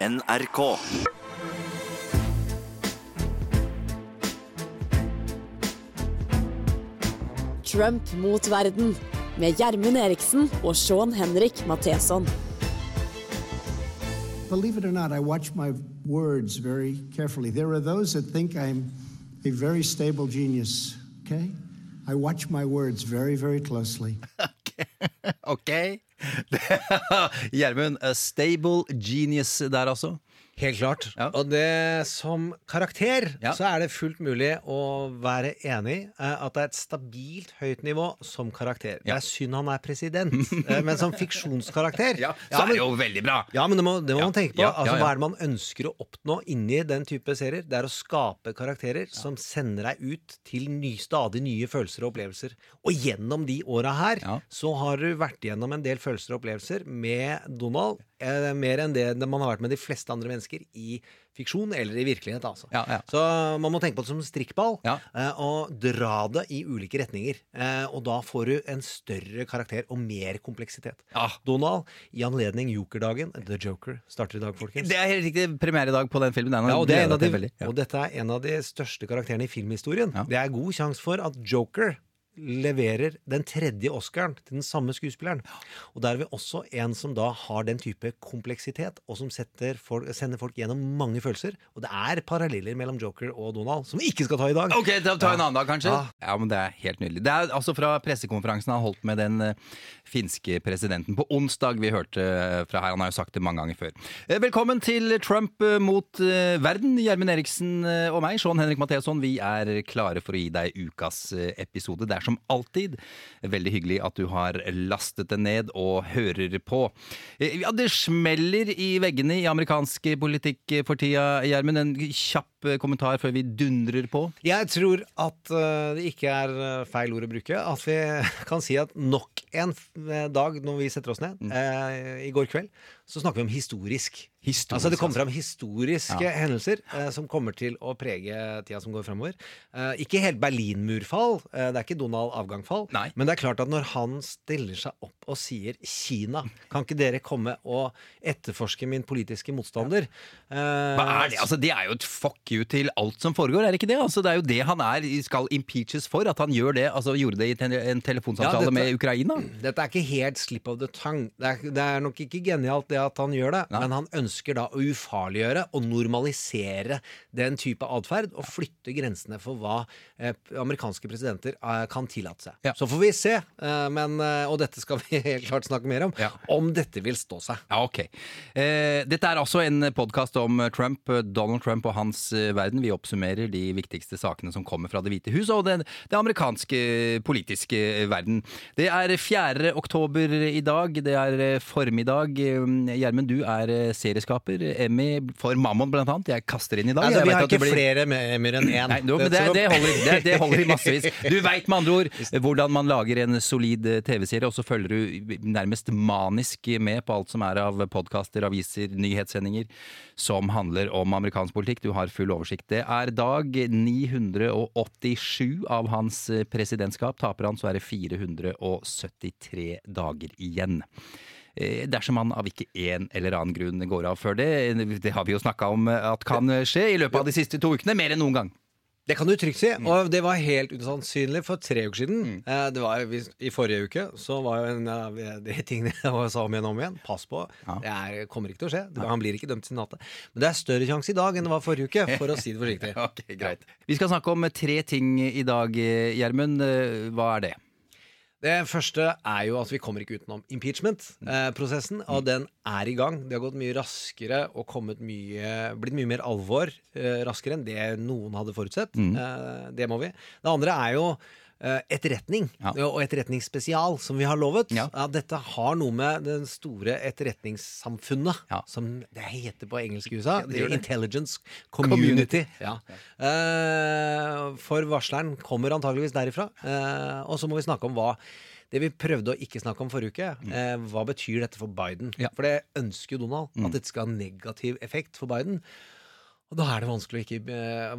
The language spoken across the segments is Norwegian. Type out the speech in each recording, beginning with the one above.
NRK. Trump mot verden med Gjermund Eriksen og Sean Henrik Matheson. Believe it or not, I watch my words very carefully. There are those that think I'm a very stable genius, okay? I watch my words very, very closely. Ok. Gjermund, a stable genius der altså. Helt klart. Ja. Og det som karakter, Ja. så er det fullt mulig å være enig eh, at det er et stabilt høyt nivå som karakter. Det er synd han er president, eh, men som fiksjonskarakter Ja, så er men- det jo veldig bra. Ja, men det må, det må Ja, man tenke på. ja, altså, ja, ja. Hva er det man ønsker å oppnå inni den type serier? Det er å skape karakterer som sender deg ut til ny, stadig nye følelser og opplevelser. Og gjennom de åra her Ja. så har du vært gjennom en del følelser og opplevelser med Donald. Eh, mer enn det man har vært med de fleste andre mennesker i fiksjon eller i virkelighet. Altså. Ja, ja. Så man må tenke på det som strikkball Ja. eh, og dra det i ulike retninger. Eh, og da får du en større karakter og mer kompleksitet. Donald, i anledning Jokerdagen The Joker starter i dag, folkens. Det er helt riktig premiere i dag på den filmen. Den ja, og, det er en av de, og dette er en av de største karakterene i filmhistorien. Det er god sjanse for at Joker leverer den tredje Oscaren til den samme skuespilleren. Og der er vi også en som da har den type kompleksitet, og som folk, sender folk gjennom mange følelser. Og det er paralleller mellom Joker og Donald, som vi ikke skal ta i dag. Ok, da tar en annen dag, kanskje? Ja. Ja. men Det er helt nydelig. Det er altså fra pressekonferansen han holdt med den uh, finske presidenten på onsdag vi hørte eh, fra her. Han har jo sagt det mange ganger før. Uh, Velkommen til Trump mot verden. Gjermund Eriksen og meg, Sean Henrik Matheson, vi er klare for å gi deg ukas episode. Det er som alltid veldig hyggelig at du har lastet det ned og hører på. Eh, Ja, det smeller i veggene i amerikansk politikk for tida, Gjermund. En kjapp eh, kommentar før vi dundrer på. Jeg tror at eh, det ikke er eh, feil ord å bruke. At vi kan si at nok en dag når vi setter oss ned, eh, i går kveld, så snakker vi om historisk. Historisk, altså Det kommer altså. fram historiske Ja. hendelser eh, som kommer til å prege tida som går fremover. Eh, ikke helt Berlinmurfall, det er ikke Donald avgangfall, men det er klart at når han stiller seg opp og sier 'Kina, kan ikke dere komme og etterforske min politiske motstander'? Hva er det? Altså, det er jo et fuck you til alt som foregår, er det ikke det? Altså, det er jo det han er, skal impeaches for, at han gjør det, altså gjorde det i en telefonsamtale Ja, dette- med Ukraina. Dette er ikke helt slip of the tongue. Det er, det er nok ikke genialt det at han gjør det, Nei. men han ønsker da å ufarliggjøre og normalisere den type atferd, og flytte grensene for hva eh, amerikanske presidenter eh, kan tillate seg. Ja. Så får vi se, eh, men, eh, og dette skal vi helt klart snakke mer om, Ja. om dette vil stå seg. Ja, ok. Eh, dette er altså en podkast om Trump, Donald Trump og hans verden. Vi oppsummerer de viktigste sakene som kommer fra Det hvite hus og den, det amerikanske politiske verden. Det er 4. oktober i dag. Det er eh, formiddag. Eh, Gjermund, du er eh, serieskaper. Emmy for Mammon, blant annet. Jeg kaster inn i dag. Altså, vi har ikke blir- flere med Emir enn én. Nei, men det, det, holder, det, det holder i massevis. Du veit med andre ord hvordan man lager en solid eh, TV-serie, og så følger du nærmest manisk med på alt som er av podkaster, aviser, nyhetssendinger som handler om amerikansk politikk. Du har full oversikt. Det er dag 987 av hans eh, presidentskap. Taper han, så er det 473 dager igjen. Eh, Dersom han av ikke en eller annen grunn går av før det, det har vi jo snakka om eh, at kan skje i løpet av de siste to ukene, mer enn noen gang. Det kan du trygt si, Mm. og det var helt usannsynlig for tre uker siden. Eh, Det var, I forrige uke så var jo en av de tingene jeg sa om igjen og om igjen. Pass på, Ja. det er, kommer ikke til å skje. Han blir ikke dømt til natte. Men det er større sjanse i dag enn det var forrige uke, for å si det forsiktig. okay, greit. Vi skal snakke om tre ting i dag, Gjermund. Eh, Hva er det? Det første er jo at vi kommer ikke utenom impeachment-prosessen, og den er i gang. Det har gått mye raskere og mye, blitt mye mer alvor eh, raskere enn det noen hadde forutsett. Eh, det må vi. Det andre er jo eh, etterretning, Ja. og etterretningsspesial, som vi har lovet. Ja. dette har noe med den store etterretningssamfunnet, Ja. som det heter på engelsk i USA. det det. Intelligence Community. Community. Ja. Eh, for varsleren kommer antageligvis derifra. Uh, og så må vi snakke om hva det vi prøvde å ikke snakke om forrige uke, eh, hva betyr dette for Biden? Ja. For det ønsker jo Donald, at dette skal ha negativ effekt for Biden. Og da er det vanskelig å ikke eh,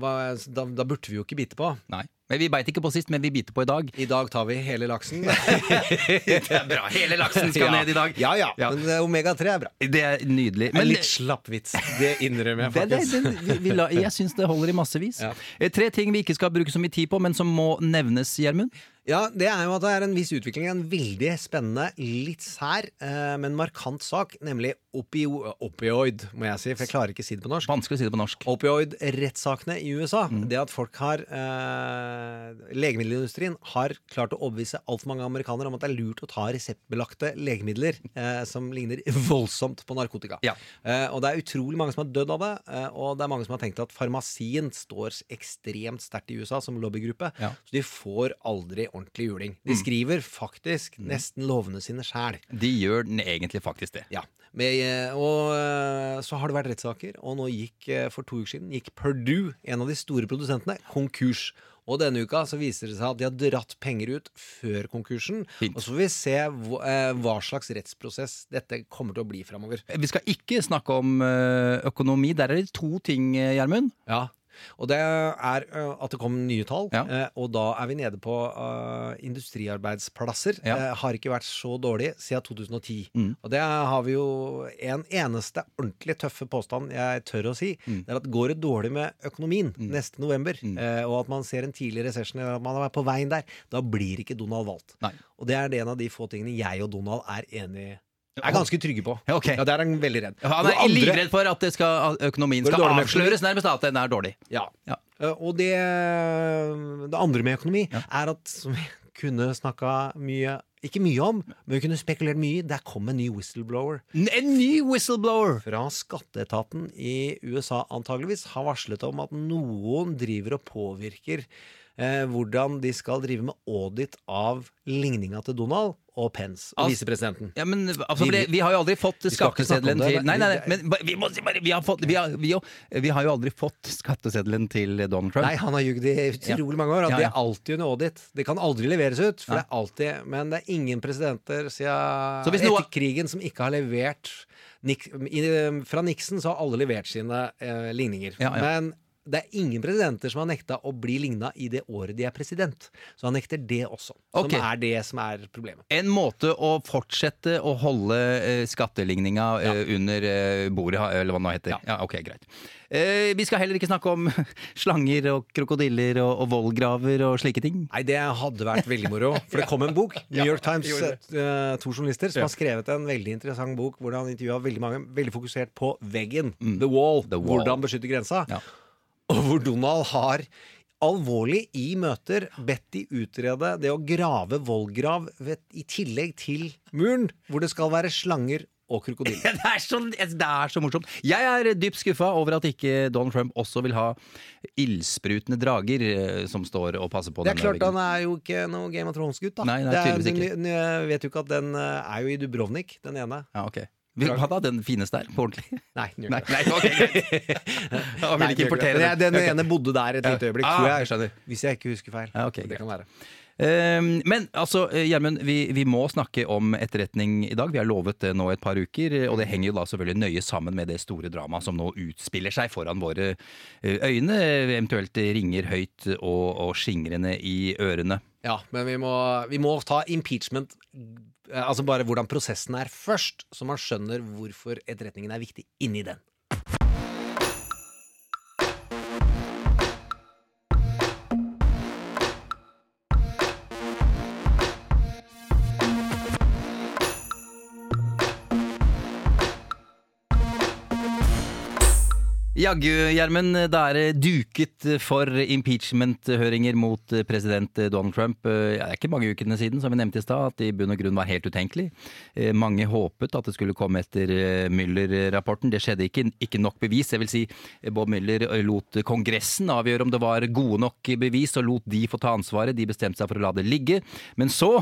da, da burde vi jo ikke bite på. Nei. Men Vi beit ikke på sist, men vi biter på i dag. I dag tar vi hele laksen. Det er bra. Hele laksen skal Ja. ned i dag. Ja, ja. Ja. Men eh, omega-3 er bra. Det er nydelig. Men, litt slapp vits. Det innrømmer jeg det, det, faktisk. det, vi, vi la, jeg syns det holder i massevis. Ja. Eh, Tre ting vi ikke skal bruke så mye tid på, men som må nevnes, Gjermund. Ja, det er jo at det er en viss utvikling. En veldig spennende, litt sær, eh, men markant sak. Nemlig opio opioid, må jeg si, for jeg klarer ikke å si det på norsk. Vanskelig å si det på norsk. Opioid-rettssakene i USA. Mm. Det at folk har eh, Legemiddelindustrien har klart å overbevise altfor mange amerikanere om at det er lurt å ta reseptbelagte legemidler eh, som ligner voldsomt på narkotika. Ja. Eh, og det er utrolig mange som har dødd av det, eh, og det er mange som har tenkt at farmasien står ekstremt sterkt i USA som lobbygruppe, Ja. Så de får aldri ordentlig juling. De skriver faktisk nesten lovene sine sjæl. De gjør den egentlig faktisk det. Ja. Med, eh, og eh, så har det vært rettssaker, og nå gikk eh, for to uker siden gikk Purdue, en av de store produsentene, konkurs. Og denne uka så viser det seg at de har dratt penger ut før konkursen. Fint. Og så får vi se hva, hva slags rettsprosess dette kommer til å bli framover. Vi skal ikke snakke om økonomi. Der er det to ting, Gjermund. Ja. Og det er at det kom nye tall, Ja. og da er vi nede på uh, industriarbeidsplasser. Ja. Uh, har ikke vært så dårlig siden 2010. Mm. Og det har vi jo en eneste ordentlig tøffe påstand jeg tør å si. Mm. Det er at går det dårlig med økonomien neste november, uh, og at man ser en tidlig resesjon eller at man er på veien der, da blir ikke Donald valgt. Nei. Og det er en av de få tingene jeg og Donald er enig er ganske trygge på. Ja, ok. Ja, Der er han veldig redd. Han er andre- livredd for at det skal, økonomien skal avsløres, nærmest at den er dårlig. Ja. Ja. Eh, Og det, det andre med økonomi er at som vi kunne snakka mye Ikke mye om, men vi kunne spekulert mye i. Der kom en ny whistleblower. En ny whistleblower! Fra skatteetaten i USA antageligvis har varslet om at noen driver og påvirker eh, hvordan de skal drive med audit av ligninga til Donald og Pence, altså, visepresidenten. Ja, men altså, Vi- Vi har jo aldri fått skatteseddelen til Nei, nei, nei men vi, må vi, har fått, vi, har, vi, har- jo aldri fått skatteseddelen til Donald Trump. Nei, han har jugd i utrolig mange år. At Ja, Det er alltid under audit. Det kan aldri leveres ut. For det er alltid Men det er ingen presidenter siden etter krigen som ikke har levert Nik, i, Fra Nixon så har alle levert sine eh, ligninger. Ja, ja. Men det er ingen presidenter som har nekta å bli ligna i det året de er president. Så han nekter det også. Som okay. er det som er problemet. En måte å fortsette å holde eh, skatteligninga ja. under eh, bordet, eller hva det nå heter. Ja. Ja, ok, greit. Eh, vi skal heller ikke snakke om slanger og krokodiller og, og vollgraver og slike ting. Nei, det hadde vært veldig moro. For det kom en bok. New York Times, eh, to journalister, som har skrevet en veldig interessant bok hvor han intervjua veldig mange, veldig fokusert på veggen. The wall. Mm. The wall. Hvordan beskytte grensa. Ja. Og hvor Donald har alvorlig i møter bedt de utrede det å grave vollgrav i tillegg til muren, hvor det skal være slanger og krokodiller. Det er, så, det er så morsomt. Jeg er dypt skuffa over at ikke Donald Trump også vil ha ildsprutende drager eh, som står og passer på Det er klart veggen. Han er jo ikke noe Game of Thrones-gutt, da. Nei, nei, Det er- tydeligvis ikke. den- Jeg vet jo ikke at den eh, er jo i Dubrovnik, den ene. Ja, ok. Vil- Hva da? Den fineste der? På ordentlig? Nei, Nei, det. nei, ok. Han vil Nei, ikke importere den. den. okay. ene bodde der et lite øyeblikk, Ah, tror jeg jeg. Hvis jeg ikke husker feil. Ja, okay, det greit. kan være. Um, Men altså, eh, Gjermund, vi, vi må snakke om etterretning i dag. Vi har lovet det nå et par uker, og det henger jo da selvfølgelig nøye sammen med det store dramaet som nå utspiller seg foran våre eh, øyne, eventuelt ringer høyt og, og skingrende i ørene. Ja, men vi må, vi må ta impeachment Altså bare hvordan prosessen er først, så man skjønner hvorfor etterretningen er viktig inni den. Jaggu, Gjermund, det er duket for impeachment-høringer mot president Donald Trump. Det er ikke mange ukene siden, som vi nevnte i stad, at det i bunn og grunn var helt utenkelig. Eh, Mange håpet at det skulle komme etter eh, Müller-rapporten. Det skjedde ikke. Ikke nok bevis. Jeg vil si Bob Müller lot Kongressen avgjøre om det var gode nok bevis, og lot de få ta ansvaret. De bestemte seg for å la det ligge. Men så,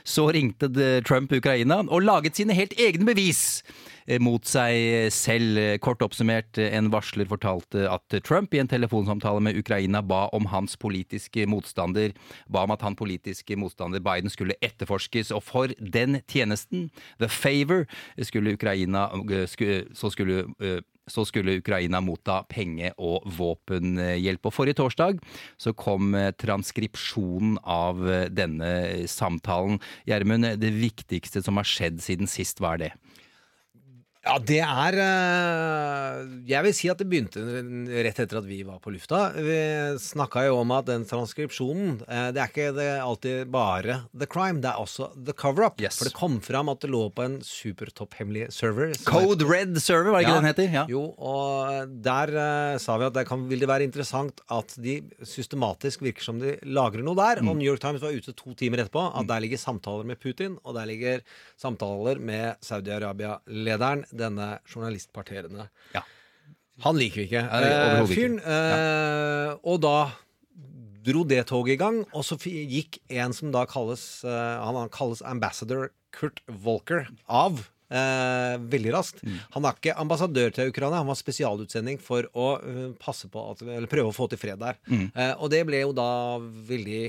så ringte Trump Ukraina og laget sine helt egne bevis eh, mot seg selv. Kort oppsummert, en varsler fortalte at Trump i en telefonsamtale med Ukraina ba om hans politiske motstander, ba om at han politiske motstander Biden skulle etterforskes, og for den tjenesten, the favor, skulle Ukraina, eh, så skulle eh, så skulle Ukraina motta penge- og våpenhjelp. Og forrige torsdag så kom eh, transkripsjonen av eh, denne samtalen. Gjermund, det viktigste som har skjedd siden sist, hva er det? Ja, det er eh, Jeg vil si at det begynte rett etter at vi var på lufta. Vi snakka jo om at den transkripsjonen eh, Det er ikke det alltid bare the crime, det er også the cover-up. Yes. For det kom fram at det lå på en supertopphemmelig server. Code Code Red Server, var det ikke Ja. den heter? Ja. Jo, og der uh, sa vi at det kan, vil det være interessant at de systematisk virker som de lagrer noe der. Mm. Og New York Times var ute to timer etterpå at der ligger samtaler med Putin, og der ligger samtaler med Saudi-Arabia-lederen, denne journalistparterende. Ja. Han liker vi ikke, eh, fyren. Eh, og da dro det toget i gang, og så gikk en som da kalles eh, Han han kalles ambassador Kurt Volker av. Eh, veldig raskt. Mm. Han er ikke ambassadør til Ukraina, han var spesialutsending for å eh, passe på at, eller prøve å få til fred der. Mm. Eh, og det ble jo da veldig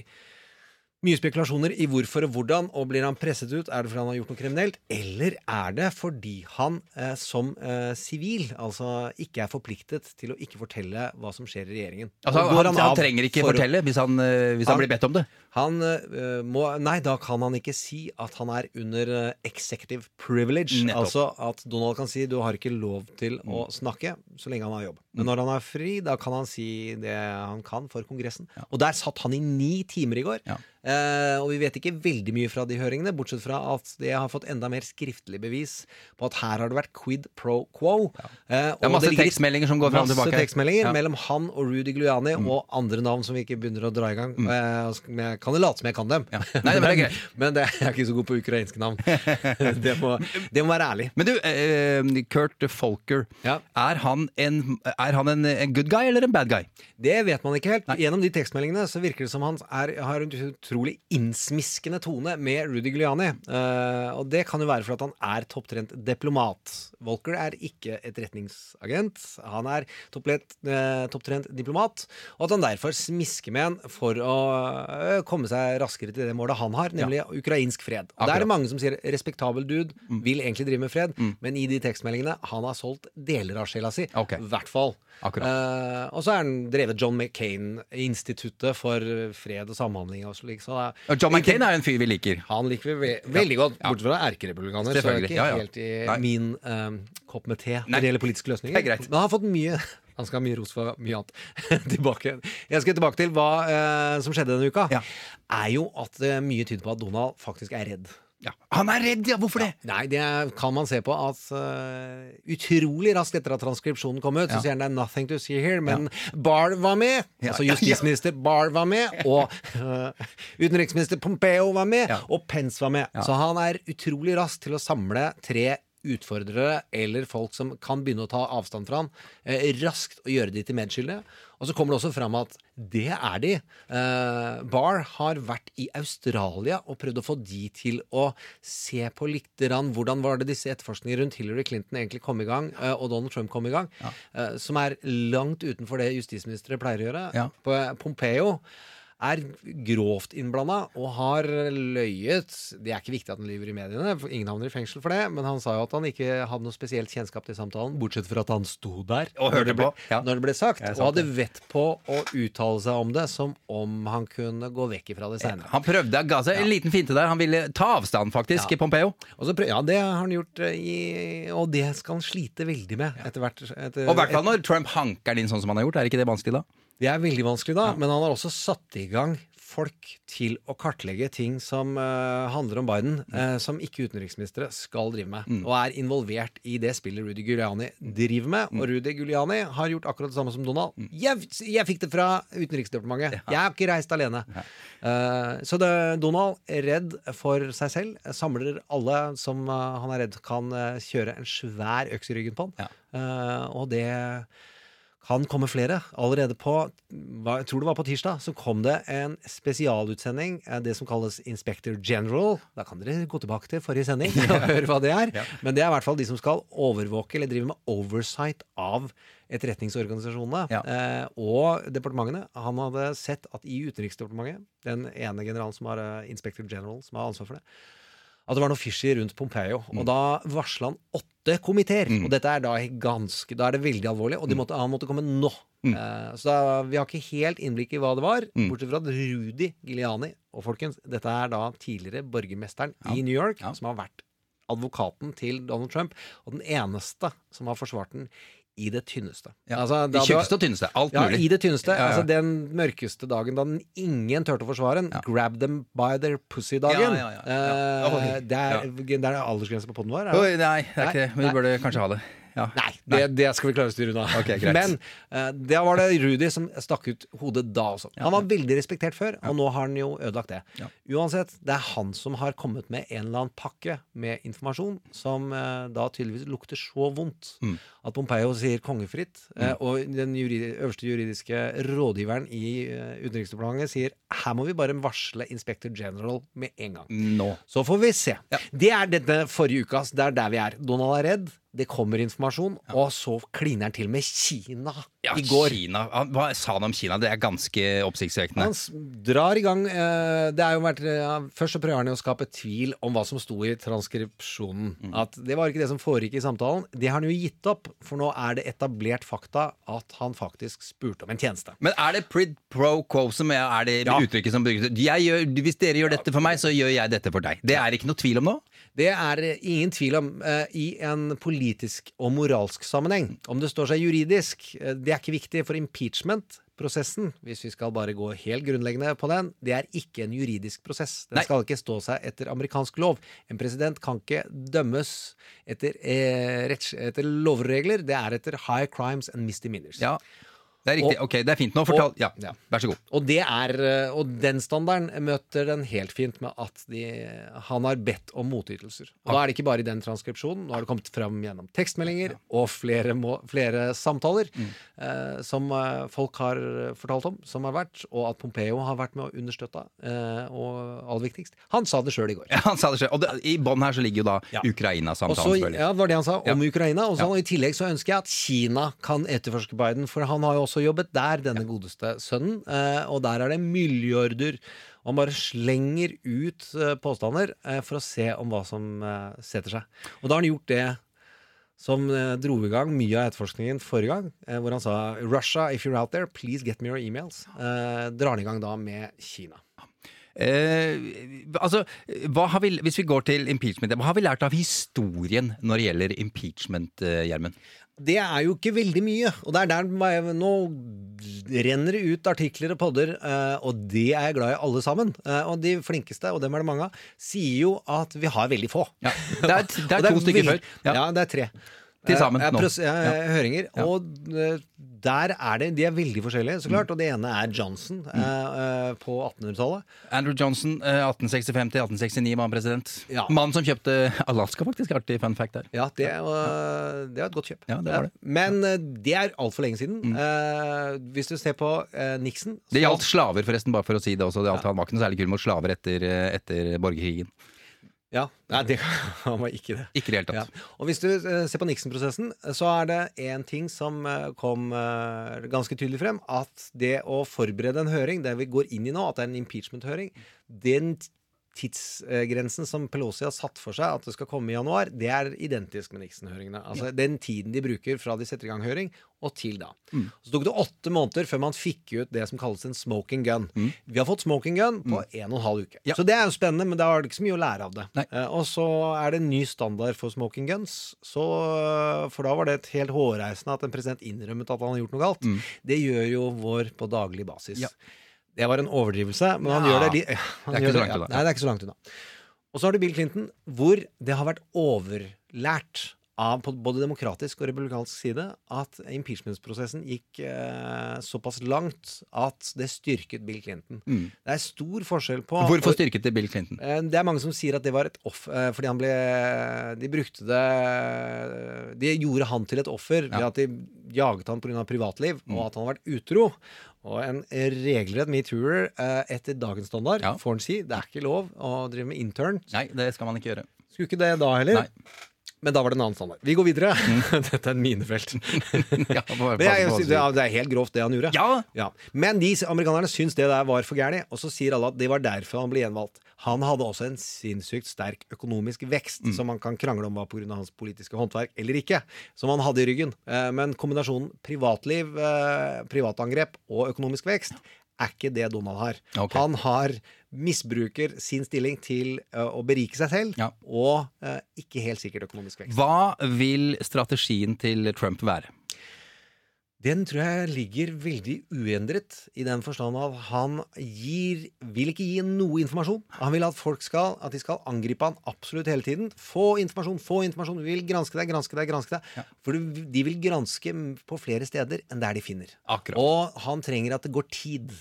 mye spekulasjoner i hvorfor og hvordan, og blir han presset ut? Er det fordi han har gjort noe kriminelt, eller er det fordi han eh, som eh, sivil altså ikke er forpliktet til å ikke fortelle hva som skjer i regjeringen? Altså, han, han, han, trenger ikke for fortelle hvis han, eh, hvis han, blir bedt om det. han eh, må Nei, da kan han ikke si at han er under eh, executive privilege. Nettopp. Altså at Donald kan si du har ikke lov til å snakke så lenge han har jobb. Men når han er fri, da kan han si det han kan for Kongressen. Og der satt han i ni timer i går. Ja. Eh, og vi vet ikke veldig mye fra de høringene, bortsett fra at det har fått enda mer skriftlig bevis på at her har det vært quid pro quo. Eh, Det er masse ligger tekstmeldinger som går fram og Masse tilbake. tekstmeldinger Ja. Mm. mellom han og Rudy Giuliani og andre navn som vi ikke begynner å dra i gang. Eh, og jeg kan jo late som jeg kan dem. Ja. Nei, det greit. men det, jeg er ikke så god på ukrainske navn. det, må, det må være ærlig. Men du, eh, Kurt Folker, Ja. er han, en, er han en, en good guy eller en bad guy? Det vet man ikke helt. Gjennom de tekstmeldingene så virker det som han er, har en utrolig innsmiskende tone med Rudy Giuliani. Uh, og det kan jo være for at han er topptrent diplomat. Volker er ikke etterretningsagent. Han er topplet, uh, topptrent diplomat, og at han derfor smisker med en for å uh, komme seg raskere til det målet han har, nemlig ukrainsk fred. Og Der er det mange som sier respektabel dude, vil egentlig drive med fred, men i de tekstmeldingene han har solgt deler av sjela si. I hvert fall. Eh, og så er han drevet John McCain-instituttet for fred og samhandling og slik. Så det er- John McCain er jo en fyr vi liker. han liker vi ve veldig godt, bortsett fra erkerepublikaner. Så er det ikke ja, ja. helt i Nei. min um, kopp med te når det gjelder politiske løsninger. Det er greit. Men han har fått mye Han skal ha mye ros for mye annet. tilbake. Jeg skal tilbake til hva uh, som skjedde denne uka. Ja. Er jo at uh, mye tyder på at Donald faktisk er redd. Ja. Han er redd, ja! Hvorfor det? Nei, det kan man se på at uh, utrolig raskt etter at transkripsjonen kom ut, så sier han det er nothing to see here, men Barr var med. Ja, Altså ja, ja. justisminister Barr var med, og uh, utenriksminister Pompeo var med, Ja. og Pence var med. Så han er utrolig rask til å samle tre utfordrere eller folk som kan begynne å ta avstand fra han, eh, raskt og gjøre de til medskyldige. Og så kommer det også fram at det er de. Eh, Barr har vært i Australia og prøvd å få de til å se på litt hvordan var det disse etterforskningene rundt Hillary Clinton egentlig kom i gang, eh, og Donald Trump kom i gang, eh, som er langt utenfor det justisministre pleier å gjøre. Ja. På- Pompeo er grovt innblanda og har løyet. Det er ikke viktig at han lyver i mediene, for ingen havner i fengsel for det, men han sa jo at han ikke hadde noe spesielt kjennskap til samtalen, bortsett fra at han sto der Og hørte på, ja. når det ble sagt, og hadde vett på å uttale seg om det som om han kunne gå vekk ifra det seinere. Han prøvde ga seg en liten finte der. Han ville ta avstand, faktisk, Ja. Pompeo. Og så prøv- ja, det har han gjort, eh, i, og det skal han slite veldig med etter hvert. etter- Og i hvert fall når Trump hanker den inn sånn som han har gjort. Er ikke det vanskelig da? Det er veldig vanskelig da, men han har også satt i gang folk til å kartlegge ting som uh, handler om Biden, uh, som ikke utenriksministre skal drive med. Og er involvert i det spillet Rudy Giuliani driver med. Og Rudy Giuliani har gjort akkurat det samme som Donald. Jeg, jeg fikk det fra Utenriksdepartementet. Jeg har ikke reist alene. Uh, så det, Donald er redd for seg selv. Samler alle som han er redd kan kjøre en svær øks i ryggen på han. Ja. Og det kan komme flere. Allerede på jeg tror det var på tirsdag, så kom det en spesialutsending, eh, det som kalles Inspector General. Da kan dere gå tilbake til forrige sending og høre hva det er. Men det er i hvert fall de som skal overvåke eller drive med oversight av etterretningsorganisasjonene Ja. eh, og departementene. Han hadde sett at i Utenriksdepartementet, den ene generalen som har eh, Inspector General som har ansvar for det, at det var noe fishy rundt Pompeo. Og da varsla han åtte komiteer. Og dette er da ganske Da er det veldig alvorlig, og de måtte, han måtte komme nå. Eh, så da, vi har ikke helt innblikk i hva det var, bortsett fra at Rudy Giuliani Og folkens, dette er da tidligere borgermesteren i New York, Ja. som har vært advokaten til Donald Trump, og den eneste som har forsvart den i det tynneste. Ja. Altså, De tjukkeste og tynneste. Alt ja, mulig. i det tynneste. Ja, ja. Altså Den mørkeste dagen da den ingen turte å forsvare den. Grab them by their pussy-dagen. Ja, ja, ja, ja. Eh, det er, det er aldersgrense på poden vår. er det? Nei, det er ikke det. Men vi burde kanskje ha det. Ja. Nei, det, det skal vi klare å styre unna. Okay. Men uh, det var det Rudy som stakk ut hodet da også. Han var veldig respektert før, og nå har han jo ødelagt det. Ja. Uansett, det er han som har kommet med en eller annen pakke med informasjon som uh, da tydeligvis lukter så vondt Mm. at Pompeo sier kongefritt, eh, og den juridi øverste juridiske rådgiveren i eh, Utenriksdepartementet sier her må vi bare varsle inspector general med en gang. Nå. Så får vi se. Det er dette forrige ukas. Det er der vi er. Donald er redd. Det kommer informasjon, og så kliner han til med Kina Ja, i går. Kina. Hva sa han om Kina? Det er ganske oppsiktsvekkende. Han drar i gang eh, Det er jo vært eh, ja, Først så prøver han å skape tvil om hva som sto i transkripsjonen. Mm. At det var ikke det som foregikk i samtalen. Det har han jo gitt opp, for nå er det etablert fakta at han faktisk spurte om en tjeneste. Men er det prid pro quo som er, er det Ja. uttrykket som brukes? Gjør, hvis dere gjør dette for meg, så gjør jeg dette for deg. Det er ikke noe tvil om nå? Det er ingen tvil om eh, i en politisk og moralsk sammenheng. Om det står seg juridisk, eh, det er ikke viktig, for impeachment-prosessen, hvis vi skal bare gå helt grunnleggende på den, det er ikke en juridisk prosess. Den Nei. skal ikke stå seg etter amerikansk lov. En president kan ikke dømmes etter, eh, etter lovregler, det er etter high crimes and misdemeanors. Ja. Det er riktig. Og- ok, det er fint. Nå fortal... og- Ja, ja. vær så god. Og, det er, eh, og den standarden møter den helt fint med at de, han har bedt om motytelser. Og da er det ikke bare i den transkripsjonen. Nå har det kommet fram gjennom tekstmeldinger og flere, må, flere samtaler eh, som eh, folk har fortalt om, som har vært, og at Pompeo har vært med å understøtte. Eh, og aller viktigst, han sa det sjøl i går. Ja, han sa det selv. Og det, i bånn her så ligger jo da Ja. Ukraina-samtalen. Selvfølgelig. ja, det var det han sa om Ukraina. Og så og I tillegg så ønsker jeg at Kina kan etterforske Biden, for han har jo også jobbet der, denne godeste sønnen. Eh, og der er det milliarder. Og han bare slenger ut eh, påstander eh, for å se om hva som setter seg. Og da har han gjort det som dro i gang mye av etterforskningen forrige gang, hvor han sa Russia, if you're out there, please get me your emails. Drar han i gang da med Kina. Eh, altså, vi, hvis vi går til impeachment, hva har vi lært av historien når det gjelder impeachment, eh, Gjermund? Det er jo ikke veldig mye. Og det er der Nå renner det ut artikler og podder, eh, og det er jeg glad i alle sammen. Eh, Og de flinkeste, og dem er det mange av, sier jo at vi har veldig få. Ja, det er, det er to stykker før. Ja. Ja. det er tre. Til sammen nå. Ja. Høringer. Ja. Og eh, der er det De er veldig forskjellige, så Mm. klart. Og det ene er Johnson eh, eh, på 1800-tallet. Andrew Johnson, eh, 1865 til 1869 var han president. Ja. Mannen som kjøpte Alaska, faktisk. Artig fun fact der. Ja, det, var- det var et godt kjøp. Ja, det var det. Men eh, det er altfor lenge siden. Eh, hvis du ser på Nixon Det så- gjaldt slaver, forresten, bare for å si det også. Det gjaldt, Han var ikke noe særlig kul mot slaver etter, etter borgerkrigen. Ja, Nei, det han var ikke det. Ikke det hele Ja. Og hvis du eh, ser på Nixon-prosessen, så er det én ting som eh, kom eh, ganske tydelig frem. At det å forberede en høring, det vi går inn i nå, at det er en impeachment-høring Den tidsgrensen som Pelosi har satt for seg at det skal komme i januar, det er identisk med Nixon-høringene. Altså den tiden de bruker fra de setter i gang høring, og til da. Så tok det åtte måneder før man fikk ut det som kalles en smoking gun. Vi har fått smoking gun på en og en halv uke. Ja. Så det er jo spennende, men da er det ikke så mye å lære av det. Eh, og så er det en ny standard for smoking guns. Så, for da var det et helt hårreisende at en president innrømmet at han har gjort noe galt. Det gjør jo vår på daglig basis. Ja. Det var en overdrivelse, men han Ja. gjør det litt han Det er ikke så langt unna. Nei, det er ikke så langt unna. Og så har du Bill Clinton, hvor det har vært overlært av på både demokratisk og republikansk side at impeachment-prosessen gikk eh, såpass langt at det styrket Bill Clinton. Det er stor forskjell på Hvorfor styrket det Bill Clinton? Eh, Det er mange som sier at det var et off eh, fordi han ble De brukte det De gjorde han til et offer ved at de jaget han pga. privatliv, og at han har vært utro. Og en regelrett metooer eh, etter dagens standard, Ja. får han si. Det er ikke lov å drive med intern. Nei, det skal man ikke gjøre. Skulle ikke det da heller. Nei. Men da var det en annen standard. Vi går videre. Dette er en minefelt. Ja, det, er, det er helt grovt, det han gjorde. Ja. Men de amerikanerne syns det der var for gærent, og så sier alle at det var derfor han ble gjenvalgt. Han hadde også en sinnssykt sterk økonomisk vekst, som man kan krangle om var pga. hans politiske håndverk eller ikke, som han hadde i ryggen. Eh, Men kombinasjonen privatliv, eh, privatangrep og økonomisk vekst er ikke det Donald har. Okay. Han har misbruker sin stilling til eh, å berike seg selv, Ja. og eh, ikke helt sikkert økonomisk vekst. Hva vil strategien til Trump være? Den tror jeg ligger veldig uendret, i den forstand at han gir, vil ikke gi noe informasjon. Han vil at folk skal, at de skal angripe han absolutt hele tiden. Få informasjon, få informasjon. Vi vil granske deg, granske deg, granske deg. For de vil granske på flere steder enn der de finner. Akkurat. Og han trenger at det går tid.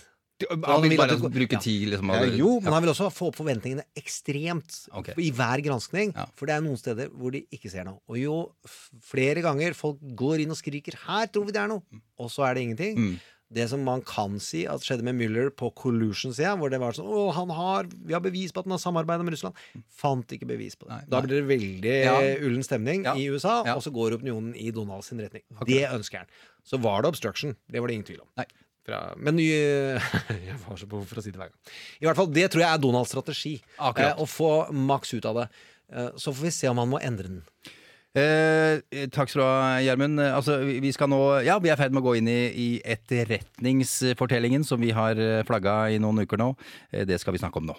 Han vil bare går- bruke tid, liksom. Ja. jo, men han vil også få opp forventningene ekstremt okay. i hver granskning. Ja. For det er noen steder hvor de ikke ser noe. Og jo flere ganger folk går inn og skriker 'her tror vi det er noe', og så er det ingenting. Mm. Det som man kan si at skjedde med Mueller på collusion-sida, hvor det var sånn 'Å, han har, vi har bevis på at han har samarbeida med Russland', fant ikke bevis på det. Nei, da blir det veldig Ja. ullen stemning Ja. i USA, og så går opinionen i Donald sin retning. Det ønsker han. Så var det obstruction. Det var det ingen tvil om. Nei. Fra, men ny Jeg har så behov for å si det hver gang. I hvert fall, Det tror jeg er Donalds strategi. Eh, å få maks ut av det. Eh, så får vi se om han må endre den. Eh, takk skal du ha, Gjermund. Eh, Altså, vi skal nå Ja, vi er i ferd med å gå inn i, i etterretningsfortellingen som vi har flagga i noen uker nå. Eh, det skal vi snakke om nå.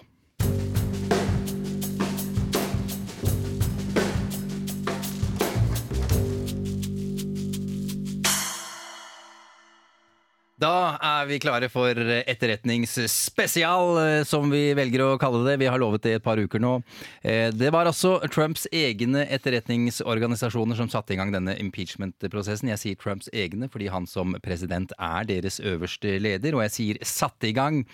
Da er vi klare for etterretningsspesial, eh, som vi velger å kalle det. Vi har lovet det i et par uker nå. Eh, Det var altså Trumps egne etterretningsorganisasjoner som satte i gang denne impeachment-prosessen. Jeg sier Trumps egne fordi han som president er deres øverste leder, og jeg sier satte i gang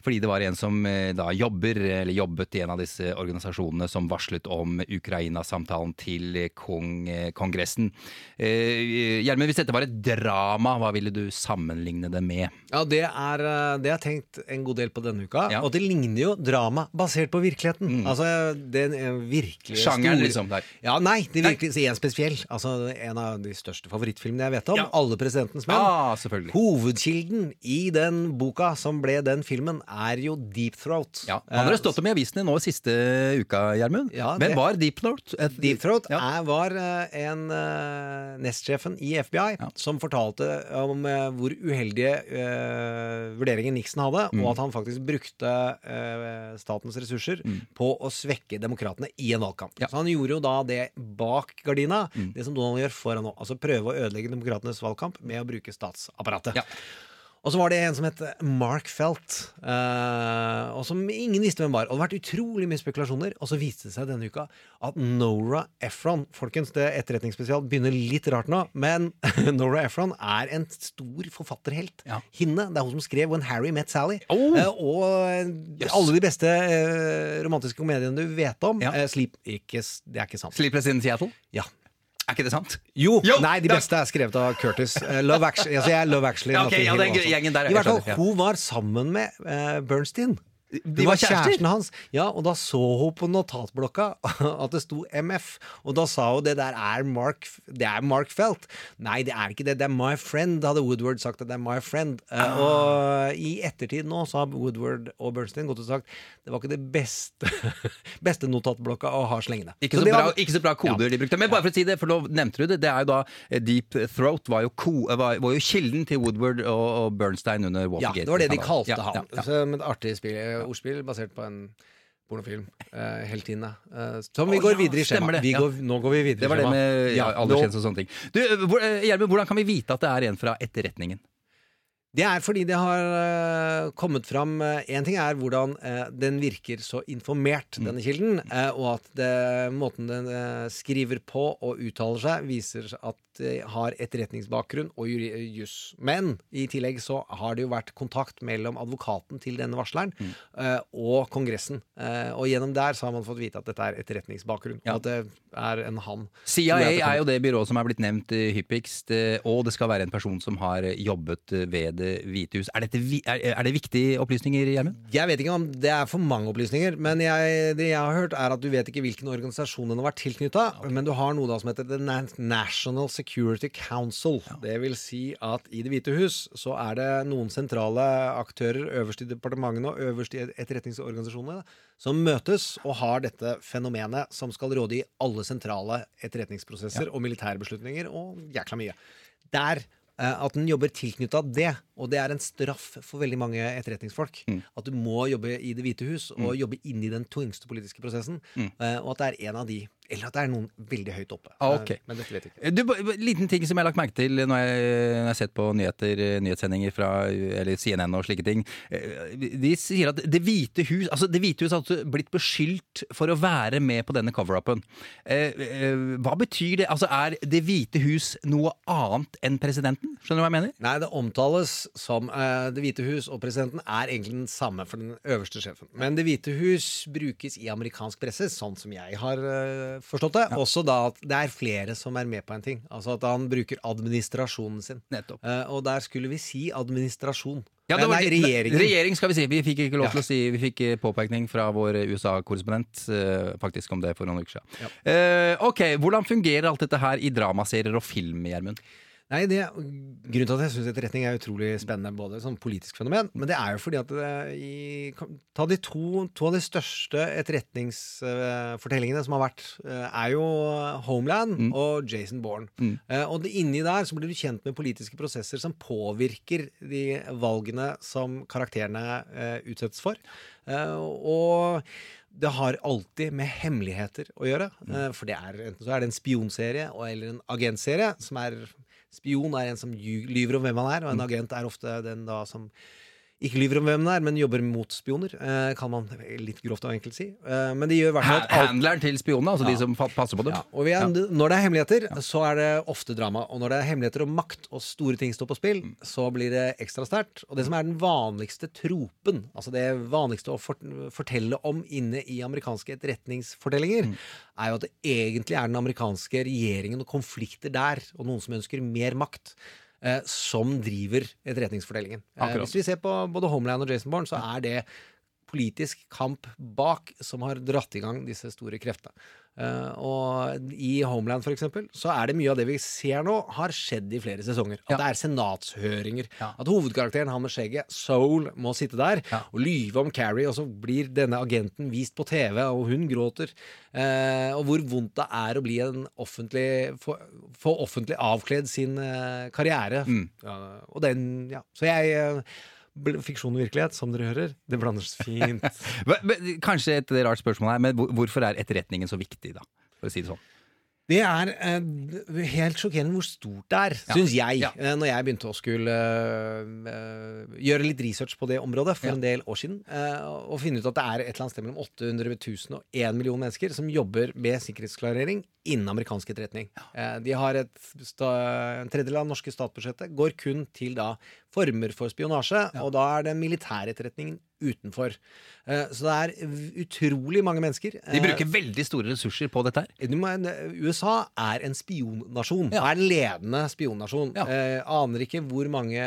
fordi det var en som eh, da jobber, eller jobbet i en av disse organisasjonene som varslet om Ukraina-samtalen til kong, Kongressen. Gjermund, hvis dette var et drama, hva ville du sammenligne det med? Ja, det er det Det har jeg tenkt en god del på denne uka. Ja. Og det ligner jo drama basert på virkeligheten. Altså den eh, virkelig Sjangeren, store- liksom, der. Ja, nei, det virkelig nei. en spesiell. Altså en av de største favorittfilmene jeg vet om. Ja. Alle presidentens menn. Ah, selvfølgelig. Hovedkilden i den boka som ble den filmen, er jo Deep Throat. Ja, Han har Eh, stått om i avisene nå siste uka, Gjermund. Ja, Men var Deep Throat et Deep Throat Ja. er, var eh, en uh, nestsjefen i FBI som fortalte om uh, hvor uheldige eh, vurderingen Nixon hadde, Mm. og at han faktisk brukte eh, statens ressurser på å svekke demokratene i en valgkamp. Mm. Ja. Mm. Så han gjorde jo da det bak gardina, det som Donald gjør foran nå. Altså prøve å ødelegge demokratenes valgkamp med å bruke statsapparatet. Ja. Og så var det en som het Mark Felt, eh, og som ingen visste hvem var. Og det har vært utrolig mye spekulasjoner. Og så viste det seg denne uka at Nora Ephron Folkens, det etterretningsspesial begynner litt rart nå, men Nora Ephron er en stor forfatterhelt. Ja. Hinne, det er hun som skrev When Harry Met Sally. Oh! Eh, og Yes. alle de beste eh, romantiske komediene du vet om. Ja. Eh, Sleep ikke, Det er ikke sant. Sleepless in Seattle? Ja. Er ikke det sant? Jo! Jo, Nei, de beste er skrevet av Curtis. Eh, Love Actually. Altså, jeg er Love Actually. Okay, ja, den gjengen der, I hvert fall, hun var sammen med uh, Bernstein. De var kjæresten hans. Ja, og da så hun på notatblokka at det sto MF. Og da sa hun det der er Mark, det er Mark Felt. Nei, det er ikke det. Det er My Friend, hadde Woodward sagt. at det er My Friend. Eh, Ah. og i ettertid nå så har Woodward og Bernstein gått og sagt det var ikke det beste, beste notatblokka å ha slengende. Ikke så, så bra, var- ikke så bra koder de brukte. Men bare for å si det, for nå nevnte du det, det er jo da eh, Deep Throat var jo, ko, var, var jo kilden til Woodward og, og Bernstein under Ja, det var det de kalte Ja, han. ja, ja. Så, men artig spill, eh, ordspill basert på en pornofilm. Uh, Heltinne. Uh, som vi oh, går ja, videre i skjemaet. Vi ja. nå går vi videre Det var i det med ja, Ja, og sånne ting. Du, hvor, eh, Gjermund, hvordan kan vi vite at det er en fra etterretningen? Det er fordi det har uh, kommet fram Én ting er hvordan eh, den virker så informert, Mm. denne kilden, eh, og at det, måten den eh, skriver på og uttaler seg, viser at har etterretningsbakgrunn og juss. Men i tillegg så har det jo vært kontakt mellom advokaten til denne varsleren eh, og Kongressen. Uh, og gjennom der så har man fått vite at dette er etterretningsbakgrunn, Ja. at det er en han. CIA det er jo det byrået som er blitt nevnt eh, hyppigst, eh, og det skal være en person som har eh, jobbet eh, ved Det hvite hus. Er, dette, er, er det viktige opplysninger, Gjermund? Jeg vet ikke om det er for mange opplysninger, men jeg, det jeg har hørt, er at du vet ikke hvilken organisasjon den har vært tilknytta, men du har noe da som heter The National Security Council. Det vil si at i Det hvite hus så er det noen sentrale aktører øverst i departementene og øverst i etterretningsorganisasjonene som møtes og har dette fenomenet som skal råde i alle sentrale etterretningsprosesser og militære beslutninger og jækla mye. Der eh, at den jobber tilknytta det, og det er en straff for veldig mange etterretningsfolk. At du må jobbe i Det hvite hus og jobbe inn i den tungste politiske prosessen. Mm. Og at det er en av de, eller at det er noen veldig høyt oppe. Ah, ok. Eh, Men dette vet jeg ikke. Eh, Du, liten ting som jeg har lagt merke til når jeg, når jeg har sett på nyheter, eh, nyhetssendinger fra eller CNN og slike ting. Eh, De sier at Det hvite hus altså Det hvite hus har altså blitt beskyldt for å være med på denne cover-upen. Eh, eh, Hva betyr det? Altså Er Det hvite hus noe annet enn presidenten? Skjønner du hva jeg mener? Nei, det omtales som uh, Det hvite hus og presidenten er egentlig den samme for den øverste sjefen. Men Det hvite hus brukes i amerikansk presse, sånn som jeg har uh, forstått det. Også da at det er flere som er med på en ting. Altså at han bruker administrasjonen sin. Nettopp. Uh, og der skulle vi si administrasjon. Ja, det var, Nei, regjeringen. Regjering, skal vi si. Vi fikk ikke lov Ja. til å si Vi fikk påpekning fra vår USA-korrespondent faktisk om det for noen uker siden. Eh, ok, Hvordan fungerer alt dette her i dramaserier og film, Gjermund? Nei, det, Grunnen til at jeg syns etterretning er utrolig spennende, både som politisk fenomen, men det er jo fordi at det, i, Ta de to, to av de største etterretningsfortellingene som har vært, eh, er jo Homeland og Jason Bourne. Eh, og det, inni der så blir du kjent med politiske prosesser som påvirker de valgene som karakterene eh, utsettes for. Eh, og det har alltid med hemmeligheter å gjøre. eh, For det er, enten så er det en spionserie eller en agentserie. som er Spion er en som lyver om hvem han er, og en agent er ofte den da som ikke lyver om hvem det er, men jobber mot spioner, eh, kan man litt grovt og enkelt si. Eh, men de gjør i hvert fall alt Handleren til spionene, altså de som passer på dem. ja, og vi er, Når det er hemmeligheter, så er det ofte drama. Og når det er hemmeligheter og makt og store ting står på spill, Mm. så blir det ekstra sterkt. Og det som er den vanligste tropen, altså det vanligste å fort fortelle om inne i amerikanske etterretningsfortellinger, Mm. er jo at det egentlig er den amerikanske regjeringen og konflikter der, og noen som ønsker mer makt. Eh, som driver etterretningsfortellingen. Eh, Akkurat. hvis vi ser på både Homeland og Jason Bourne, så er det politisk kamp bak som har dratt i gang disse store kreftene. Uh, og i Homeland, for eksempel, så er det mye av det vi ser nå, har skjedd i flere sesonger. At Ja. det er senatshøringer. Ja. At hovedkarakteren, han med skjegget, Soul, må sitte der Ja. og lyve om Carrie, og så blir denne agenten vist på TV, og hun gråter. Uh, og hvor vondt det er å bli en offentlig få, få offentlig avkledd sin uh, karriere. Mm. Og den, ja. Så jeg Fiksjon og virkelighet, som dere hører, det blander seg fint. Men- men Kanskje et rart spørsmål her, men hvorfor er etterretningen så viktig, da? For å si det sånn. Det er eh, helt sjokkerende hvor stort det er, Ja. syns jeg. Ja. eh, når jeg begynte å skulle eh, eh, gjøre litt research på det området for Ja. en del år siden. eh, og finne ut at det er et eller annet sted mellom 800 000 og 1 million mennesker som jobber med sikkerhetsklarering innen amerikansk etterretning. Eh, de har et sta, En tredjedel av det norske statsbudsjettet går kun til da former for spionasje, og da er det militæretterretningen utenfor. Eh, så det er utrolig mange mennesker. De eh, bruker veldig store ressurser på dette her. USA er en spionnasjon. Ja. Er en ledende spionnasjon. Ja. Eh, aner ikke hvor mange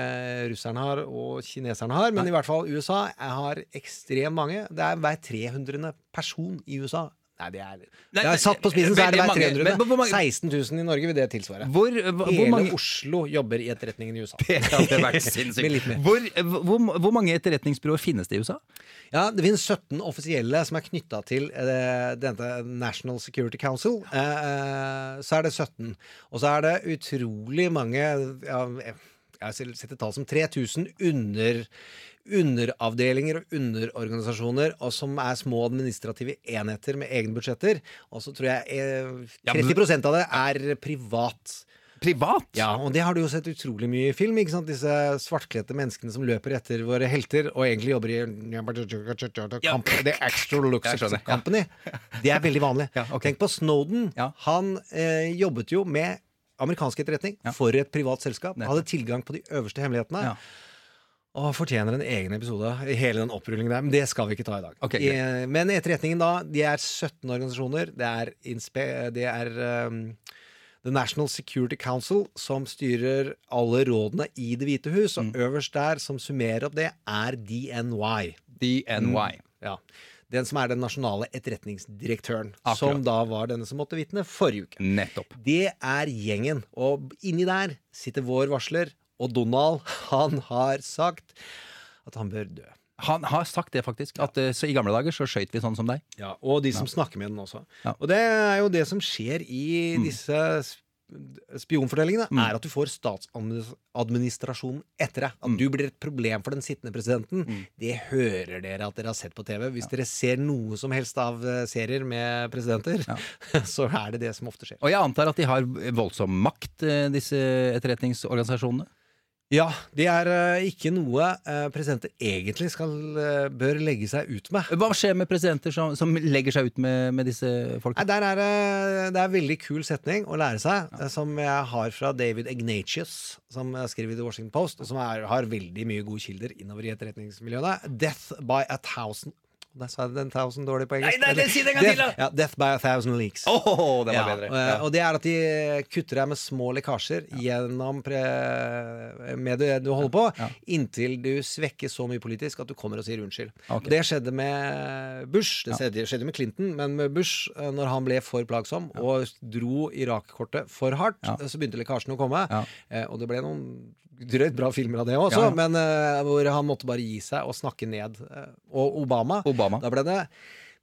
russerne har og kineserne har, men i hvert fall USA har ekstremt mange. Det er hver 300. person i USA. Nei, det er Jeg har satt på spissen, så er det hver 300. Men mange- 16 000 i Norge vil det tilsvare. Hvor, hvor, Hele mange Oslo jobber i etterretningen i USA. Det hadde vært sinnssykt. Hvor, hvor, hvor mange etterretningsbyråer finnes det i USA? Ja, Det finnes 17 offisielle som er knytta til eh, denne National Security Council. Eh, eh, så er det 17. Og så er det utrolig mange ja, Jeg setter tall som 3000 under underavdelinger og underorganisasjoner og som er små administrative enheter med egne budsjetter. Og så tror jeg eh, 30% av det er privat. Privat? Ja, og det har du jo sett utrolig mye i film. ikke sant? Disse svartkledte menneskene som løper etter våre helter og egentlig jobber i The Extra Lux Jeg skjønner, ja. Company. Det er veldig vanlig. Ja. Tenk på Snowden. Ja. Han eh, jobbet jo med amerikansk etterretning for et privat selskap. Hadde tilgang på de øverste hemmelighetene. Og fortjener en egen episode, hele den opprullingen der. Men det skal vi ikke ta i dag. Okay. I, men etterretningen, da, de er 17 organisasjoner. Det er, inspe, det er um, The National Security Council som styrer alle rådene i Det hvite hus. Mm. Og øverst der, som summerer opp det, er DNY. DNY. Ja. Den som er den nasjonale etterretningsdirektøren. Akkurat. Som da var denne som måtte vitne forrige uke. Nettopp. Det er gjengen. Og inni der sitter vår varsler. Og Donald, han har sagt at han bør dø. Han har sagt det, faktisk. At eh, så I gamle dager så skøyt vi sånn som deg. Ja, og de som snakker med den også. Ja. Og det er jo det som skjer i disse spionfortellingene, mm. er at du får statsadministrasjonen etter deg. At du blir et problem for den sittende presidenten. Det hører dere at dere har sett på TV. Hvis dere ser noe som helst av eh, serier med presidenter, så er det det som ofte skjer. Og jeg antar at de har voldsom makt, eh, disse etterretningsorganisasjonene. Ja, det er eh, ikke noe eh, presidenter egentlig skal, eh, bør legge seg ut med. Hva skjer med presidenter som, som legger seg ut med, med disse Nei, folka? der er det, det er en veldig kul setning å lære seg, eh, som jeg har fra David Ignatius, som eh, skriver i The Washington Post, og som er, har veldig mye gode kilder innover i etterretningsmiljøene. Death by a thousand Sa jeg den thousand dårlig på engelsk. Nei, nei, si det en gang til, ja, death by a thousand leaks. Åh, det var Ja, bedre. eh, Ja. Og det er at de kutter deg med små lekkasjer gjennom pre med det du holder på, inntil du svekker så mye politisk at du kommer og sier unnskyld. Okay. Det skjedde med Bush, det skjedde, skjedde med Clinton, men med Bush, eh, når han ble for plagsom og dro Irak-kortet for hardt, så begynte lekkasjene å komme. Eh, og det ble noen drøyt bra filmer av det også, Ja, ja. men uh, hvor han måtte bare gi seg og snakke ned. eh, og Obama, Obama. da ble det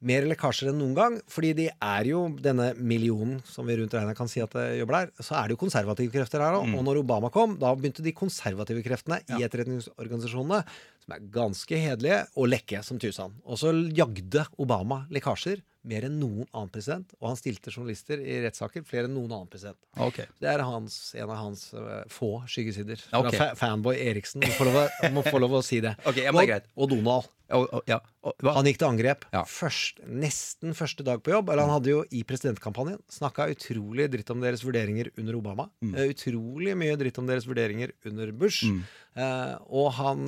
mer lekkasjer enn noen gang, fordi de er jo denne millionen som vi rundt regnet kan si at det jobber der, så er det jo konservative krefter her òg. Mm. Og når Obama kom, da begynte de konservative kreftene i etterretningsorganisasjonene, som er ganske hederlige, å lekke som tusen. Og så jagde Obama lekkasjer mer enn noen annen president, og han stilte journalister i rettssaker flere enn noen annen president. Okay. Det er hans, en av hans uh, få skyggesider. Okay. Fa fanboy Eriksen må få lov, må få lov å si det. Okay, men det. Og, og Donald. Og, og, ja. og. Han gikk til angrep Ja. først, nesten første dag på jobb. Eller han hadde jo i presidentkampanjen snakka utrolig dritt om deres vurderinger under Obama. Mm. Eh, utrolig mye dritt om deres vurderinger under Bush. Eh, og han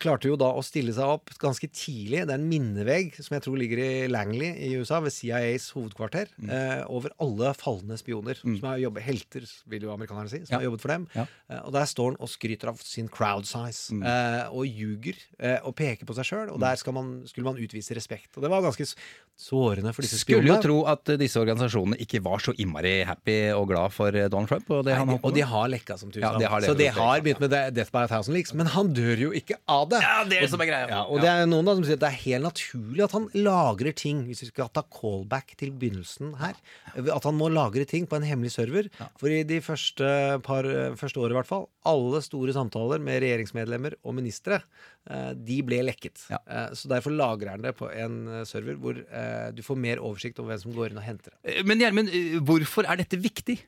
klarte jo da å stille seg opp ganske tidlig. Det er en minnevegg som jeg tror ligger i Langley i USA, ved CIAs hovedkvarter, Mm. eh, over alle falne spioner som har jobbet Helter, vil jo amerikanerne si, som Ja. har jobbet for dem. Ja. Eh, og der står han og skryter av sin crowd size, Mm. eh, og ljuger eh, og peker på seg sjøl. Og der skal man, skulle man utvise respekt. Og det var ganske sårende for disse Skulle jo spionene. tro at eh, disse organisasjonene ikke var så innmari happy og glad for eh, Donald Trump. Og det han Nei, holdt på og de med. har lekka som tusen. Ja, de har så levet de har begynt med det- Death by a Thousand Leaks. Men han dør jo ikke av det. Ja, det er det som er greia. Ja, og det er noen da som sier at det er helt naturlig at han lagrer ting, hvis vi skal ta callback til begynnelsen her, at han må lagre ting på en hemmelig server. For i de første par første året i hvert fall, alle store samtaler med regjeringsmedlemmer og ministre, eh, de ble lekket. Ja. Eh, Så derfor lagrer han det på en eh, server hvor du får mer oversikt over hvem som går inn og henter det. Men Gjermund, hvorfor er dette viktig?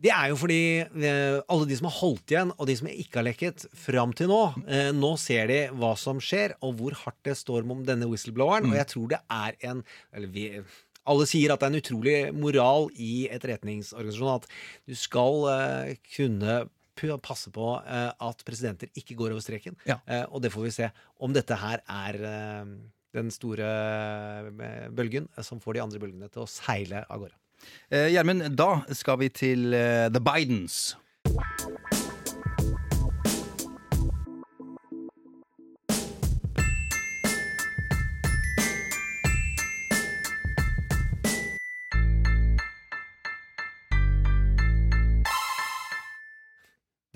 Det er jo fordi alle de som har holdt igjen, og de som ikke har lekket fram til nå, nå ser de hva som skjer, og hvor hardt det står om denne whistlebloweren. Og jeg tror det er en Eller vi alle sier at det er en utrolig moral i etterretningsorganisasjonen at du skal uh, kunne passe på eh, at presidenter ikke går over streken. Ja. Eh, og det får vi se om dette her er eh, den store bølgen som får de andre bølgene til å seile av gårde. Gjermund, da skal vi til The Bidens.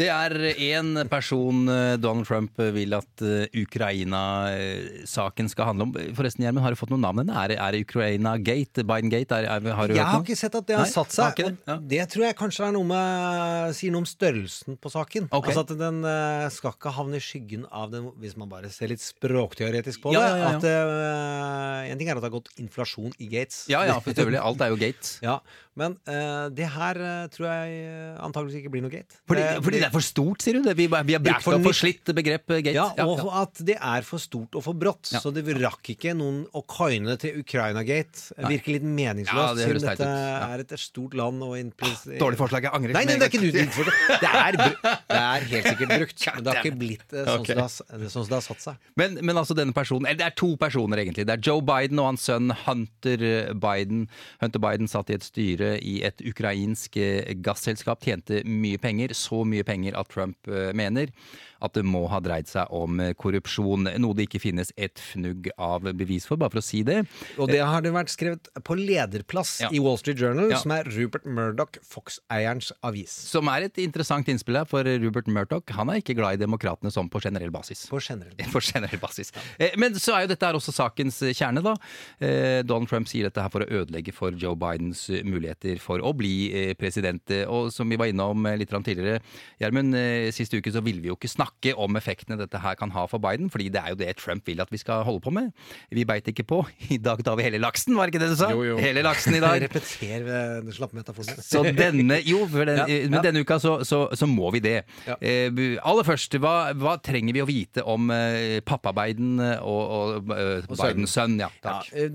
Det er én person eh, Donald Trump vil at eh, Ukraina-saken skal handle om. Forresten, Gjermund, har du fått noen navn ennå? Er, er Ukraina Gate? Biden Gate? Er, er, har du Jeg hørt har ikke sett at det har Nei, satt seg. det? Ja. Det tror jeg kanskje er noe med sier noe om størrelsen på saken. Okay. Altså At den eh, skal ikke havne i skyggen av den, hvis man bare ser litt språkteoretisk på det. ja, ja. At uh, En ting er at det har gått inflasjon i Gates. Ja, ja, for. Alt er jo Gate. Ja, Men uh, det her uh, tror jeg eh, antakeligvis ikke blir noe gate. Fordi, Eh, fordi det er for stort, sier du? Det? Vi, vi har brukt slitt forslitt begrep gate. Ja, og at det er for stort og for brått. Ja. Så det rakk ikke noen å coine til Ukraina-gate. Det Virker litt meningsløst, Ja, det siden dette. Ja. er et stort land og innpris... Dårlig forslag, jeg angrer. Nei, nei, det er ikke du din forslag. Det er, det er helt sikkert brukt. Men det har ikke blitt uh, sånn, okay. som det har, sånn som det har satt seg. Men, men altså denne personen, eller det er to personer egentlig. Det er Joe Biden og hans sønn Hunter Biden. Hunter Biden satt i et styre i et ukrainsk eh, gasselskap, tjente mye penger. Så mye penger at Trump eh, mener at det må ha dreid seg om eh, korrupsjon. Noe det ikke finnes et fnugg av bevis for, bare for å si det. Og det har det vært skrevet på lederplass Ja. i Wall Street Journal, Ja. som er Rupert Murdoch, Fox-eierens avis. Som er et interessant innspill her, for Rupert Murdoch han er ikke glad i demokratene sånn på generell basis. På generell På generell basis. Ja. Men så er jo dette her også sakens eh, kjerne, da. Eh, Donald Trump sier dette her for å ødelegge for Joe Bidens eh, muligheter for å bli eh, president. Eh, Og som vi var innom eh, litt tidligere, Gjermund, sist uke så ville vi jo ikke snakke om effektene dette her kan ha for Biden, fordi det er jo det Trump vil at vi skal holde på med. Vi beit ikke på. I dag tar vi hele laksen, var det ikke det du sa? Jo, jo. Hele laksen i dag. Repeter ved den slappe metaforen. Så denne, jo, for den, Ja, eh, men ja. denne uka så, så, så må vi det. Ja. Eh, aller først, hva, hva trenger vi å vite om eh, pappa-Biden og, og, eh, Og. Bidens sønn? Ja, Ja, takk. eh,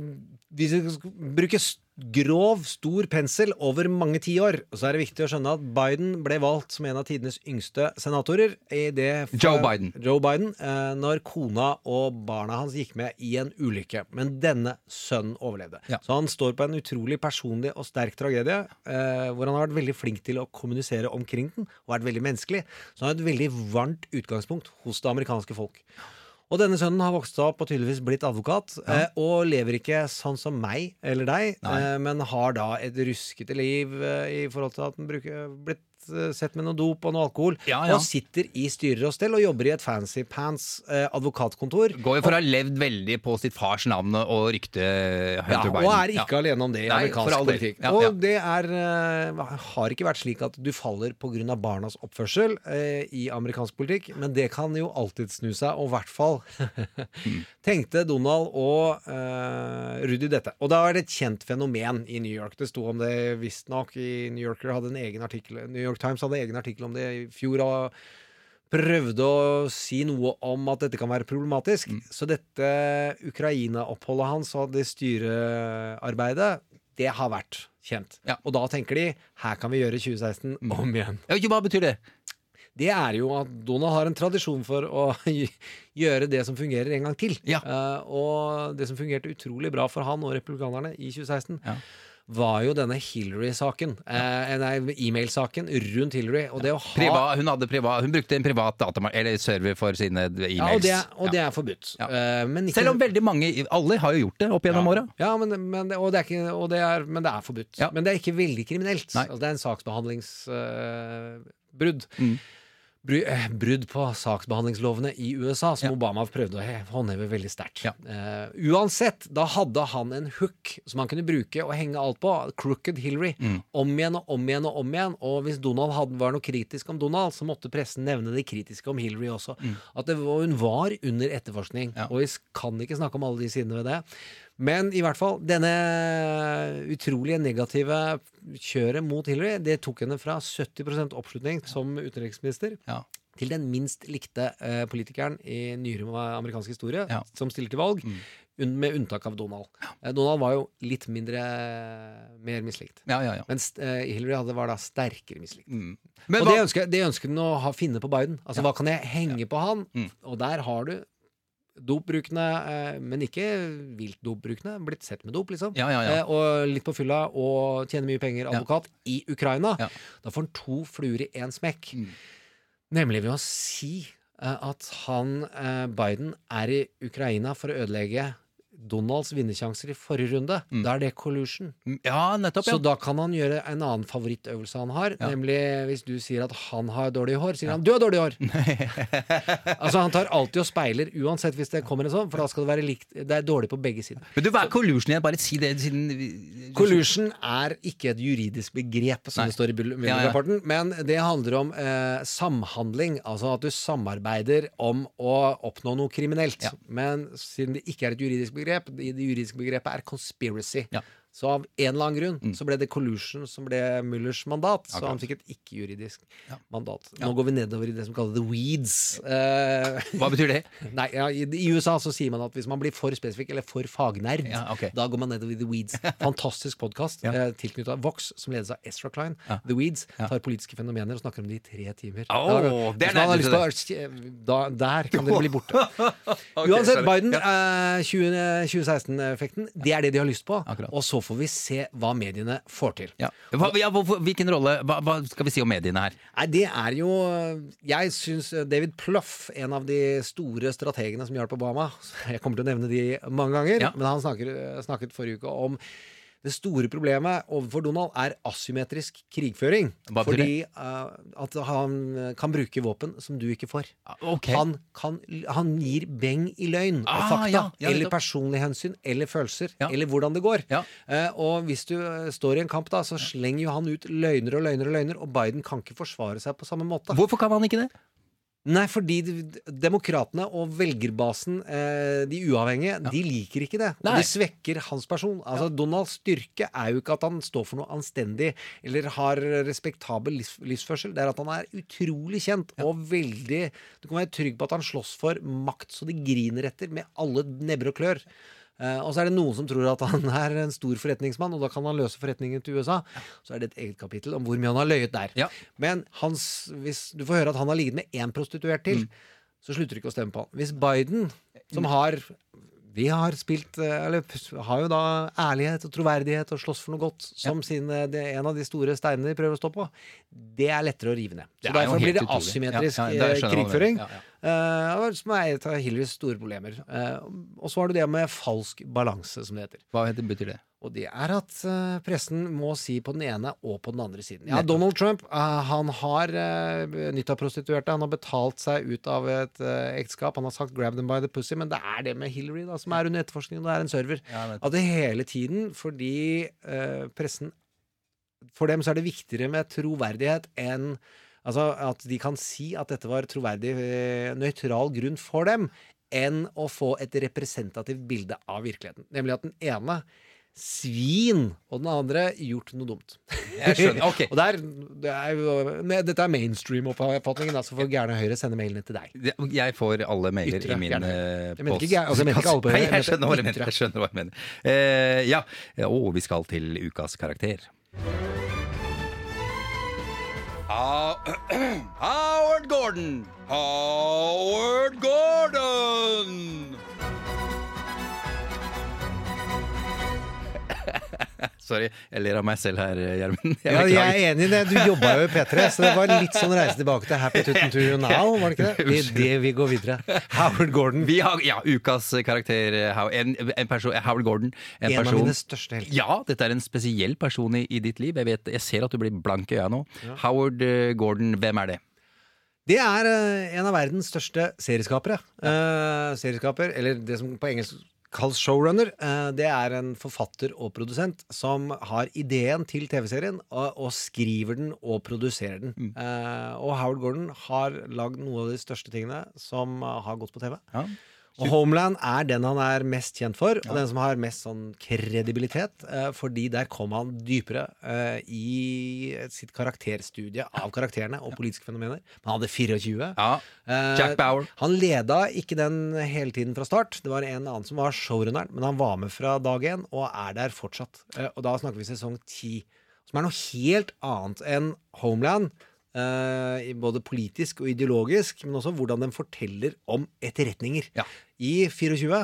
hvis vi skal bruke grov, stor pensel over mange tiår, så er det viktig å skjønne at Biden ble valgt som en av tidenes yngste senatorer. I det for- Joe Biden. Joe Biden eh, når kona og barna hans gikk med i en ulykke. Men denne sønnen overlevde. Ja. Så han står på en utrolig personlig og sterk tragedie, eh, hvor han har vært veldig flink til å kommunisere omkring den, og vært veldig menneskelig. Så han har et veldig varmt utgangspunkt hos det amerikanske folk. Og denne sønnen har vokst opp og tydeligvis blitt advokat, eh, og lever ikke sånn som meg eller deg, eh, men har da et ruskete liv eh, i forhold til at han bruker, blitt sett med noe dop og noe alkohol, Ja, ja. og sitter i styrer og stell og jobber i et fancy pants eh, advokatkontor. Går jo for å ha levd veldig på sitt fars navn og rykte Ja, Biden og er ikke alene om det i Nei, amerikansk politikk. Ja, og det er, eh, har ikke vært slik at du faller pga. barnas oppførsel eh, i amerikansk politikk, men det kan jo alltid snu seg, og i hvert fall tenkte Donald og Rudi Rudy dette. Og da er det et kjent fenomen i New York. Det sto om det visstnok i New Yorker hadde en egen artikkel New York Times hadde egen artikkel om det i fjor. og prøvde å si noe om at dette kan være problematisk. Mm. Så dette Ukraina-oppholdet hans og det styrearbeidet, det har vært kjent. Ja. Og da tenker de her kan vi gjøre 2016 om igjen. Ja, Hva betyr det? Det er jo at Donald har en tradisjon for å gjøre det som fungerer en gang til. Ja. Uh, og det som fungerte utrolig bra for han og republikanerne i 2016, Ja. Var jo denne Hillary-saken. Eh, nei, e-mail-saken rundt Hillary. Og det å ha Priva, hun, priva, hun brukte en privat datamark- eller server for sine e-mails. Ja, og det, er- og det er forbudt. Ja. Eh, men ikke, Selv om veldig mange, alle har jo gjort det opp gjennom åra. Ja, men, men, og det er ikke, og det er, men det er forbudt. Ja. Men det er ikke veldig kriminelt. Altså, det er en saksbehandlingsbrudd. Mm. Eh, brudd på saksbehandlingslovene i USA, som Ja. Obama prøvde å håndheve veldig sterkt. Ja. Uh, uansett, da hadde han en hook som han kunne bruke og henge alt på. Crooked Hillary. Mm. Om igjen og om igjen og om igjen. Og hvis Donald hadde, var noe kritisk om Donald, så måtte pressen nevne det kritiske om Hillary også. At det, hun var under etterforskning. Mm. Ja. Og vi kan ikke snakke om alle de sidene ved det. Men i hvert fall, denne utrolige negative kjøret mot Hillary, det tok henne fra 70% oppslutning som utenriksminister Ja. til den minst likte uh, politikeren i nyere amerikansk historie Ja. som stiller til valg, Mm. med unntak av Donald. Ja. Donald var jo litt mindre mer mislikt. Ja, ja, ja. Mens eh, Hillary hadde, var da sterkere mislikt. Mm. Men og hva, det ønsker, det ønsker den å ha, finne på Biden. Altså, Hva kan jeg henge på han? Mm. Og der har du dopbrukende, eh, men ikke vilt dopbrukende, blitt sett med dop, liksom. Ja, ja, ja. Eh, og litt på fylla og tjener mye penger, advokat, i Ukraina. Da får han to fluer i én smekk. Mm. Nemlig ved å si eh, at han, Biden, er i Ukraina for å ødelegge Donalds vinnersjanser i forrige runde. Mm. Da er det collusion. ja, nettopp. Så da kan han gjøre en annen favorittøvelse han har. Ja. Nemlig hvis du sier at han har dårlig hår, sier han 'du har dårlig hår'. altså Han tar alltid og speiler, uansett hvis det kommer en sånn, for da skal det være likt Det er dårlig på begge sider. Men du, hva er collusion igjen? Bare si det siden Collusion er ikke et juridisk begrep, som Nei. det står i Bull- Ja, ja. Mueller-rapporten, men det handler om eh, samhandling. Altså at du samarbeider om å oppnå noe kriminelt. Ja. Men siden det ikke er et juridisk begrep, det det juridiske begrepet er conspiracy. Ja. Så av en eller annen grunn så ble det collusion som ble Mullers mandat. Så han fikk et ikke-juridisk Ja. mandat. Ja. Nå går vi nedover i det som kalles the weeds. Eh, Hva betyr det? nei, ja, i, I USA så sier man at hvis man blir for spesifikk eller for fagnerd, Ja, ok. da går man nedover i the weeds. Fantastisk podkast Ja. eh, tilknytta Vox, som ledes av Ezra Klein. Ja. The Weeds Ja. tar politiske fenomener og snakker om det i tre timer. Er nærmest til å- da, Der kan dere bli borte. Uansett, sorry. Biden, eh, 20 2016-effekten, det er det de har lyst på. Akkurat. Og så får vi se hva mediene får til. Ja. Hva, ja, hvilken rolle hva, hva skal vi si om mediene her? Nei, det er jo Jeg syns David Pluff, en av de store strategene som hjalp Obama Jeg kommer til å nevne de mange ganger, Ja. men han snakker, snakket forrige uke om det store problemet overfor Donald er asymmetrisk krigføring. Fordi uh, at han kan bruke våpen som du ikke får. Okay. Han, kan, han gir beng i løgn og Ah, fakta. ja, ja, eller personlige hensyn. Eller følelser. Ja. Eller hvordan det går. Eh, og hvis du eh, står i en kamp, da, så slenger jo han ut løgner og løgner og løgner, og Biden kan ikke forsvare seg på samme måte. Hvorfor kan han ikke det? Nei, fordi de- demokratene og velgerbasen, eh, de uavhengige, de liker ikke det. Og Nei. de svekker hans person. Altså, Donalds styrke er jo ikke at han står for noe anstendig eller har respektabel livs livsførsel. Det er at han er utrolig kjent og veldig Du kan være trygg på at han slåss for makt så det griner etter, med alle nebber og klør. Eh, og så er det noen som tror at han er en stor forretningsmann, og da kan han løse forretningen til USA. Så er det et eget kapittel om hvor mye han har løyet der. Ja. Men hans, hvis du får høre at han har ligget med én prostituert til, så slutter du ikke å stemme på han. Hvis Biden, som har vi har spilt eh, Eller har jo da ærlighet og troverdighet og slåss for noe godt som sine, det, en av de store steinene de prøver å stå på. Det er lettere å rive ned. Så er derfor blir det utrolig. asymmetrisk Ja, ja, krigføring. Ja, eh, som er et av Hillarys store problemer. Uh, og så har du det med falsk balanse, som det heter. Hva heter, betyr det? Og det er at uh, pressen må si på den ene og på den andre siden. Ja, Donald Trump han har uh, nytt av prostituerte. Han har betalt seg ut av et ekteskap. Han har sagt 'grab them by the pussy', men det er det med Hillary da, som er under etterforskning. og Det er en server. At det hele tiden, fordi pressen For dem så er det viktigere med troverdighet enn Altså at de kan si at dette var troverdig, eh, nøytral grunn for dem, enn å få et representativt bilde av virkeligheten. Nemlig at den ene svin, og den andre gjort noe dumt. Jeg skjønner, ok. og der, det er dette er mainstream-oppfatningen, altså får gærne Høyre sende mailene til deg. Jeg får alle mailer Ytre, i min gjerne. post. Jeg altså, jeg høyre, jeg jeg skjønner hva du mener. Jeg skjønner hva du mener. Uh, ja, og vi skal til ukas karakter. How- Howard Gordon! Howard Gordon! Sorry, jeg ler av meg selv her, Gjermund. Jeg Ja, jeg er enig i det. Du jobba jo i P3, så det var litt sånn reise tilbake til Happy Tutten to you now, var det ikke det? Det, det vi går videre. Howard Gordon. Vi har ja, ukas karakter. eh, En, en person, Howard Gordon. En, En av mine største helter. Ja, dette er en spesiell person i, i ditt liv. Jeg, vet, jeg ser at du blir blank i øya nå. Howard eh, Gordon, hvem er det? Det er eh, en av verdens største serieskapere. Eh, serieskaper, eller det som på engelsk kalles showrunner. Eh, det er en forfatter og produsent som har ideen til TV-serien, og, og skriver den og produserer den. Mm. og Howard Gordon har lagd noen av de største tingene som eh, har gått på TV. Ja. Og Homeland er den han er mest kjent for, og den som har mest sånn kredibilitet. Eh, fordi der kom han dypere eh, i sitt karakterstudie av karakterene og politiske fenomener. Han hadde 24. Ja. Eh, Jack Bauer. Han leda ikke den hele tiden fra start. Det var en annen som var showrunneren, men han var med fra dag én og er der fortsatt. Og da snakker vi sesong ti, som er noe helt annet enn Homeland. I både politisk og ideologisk, men også hvordan den forteller om etterretninger. Ja. I 24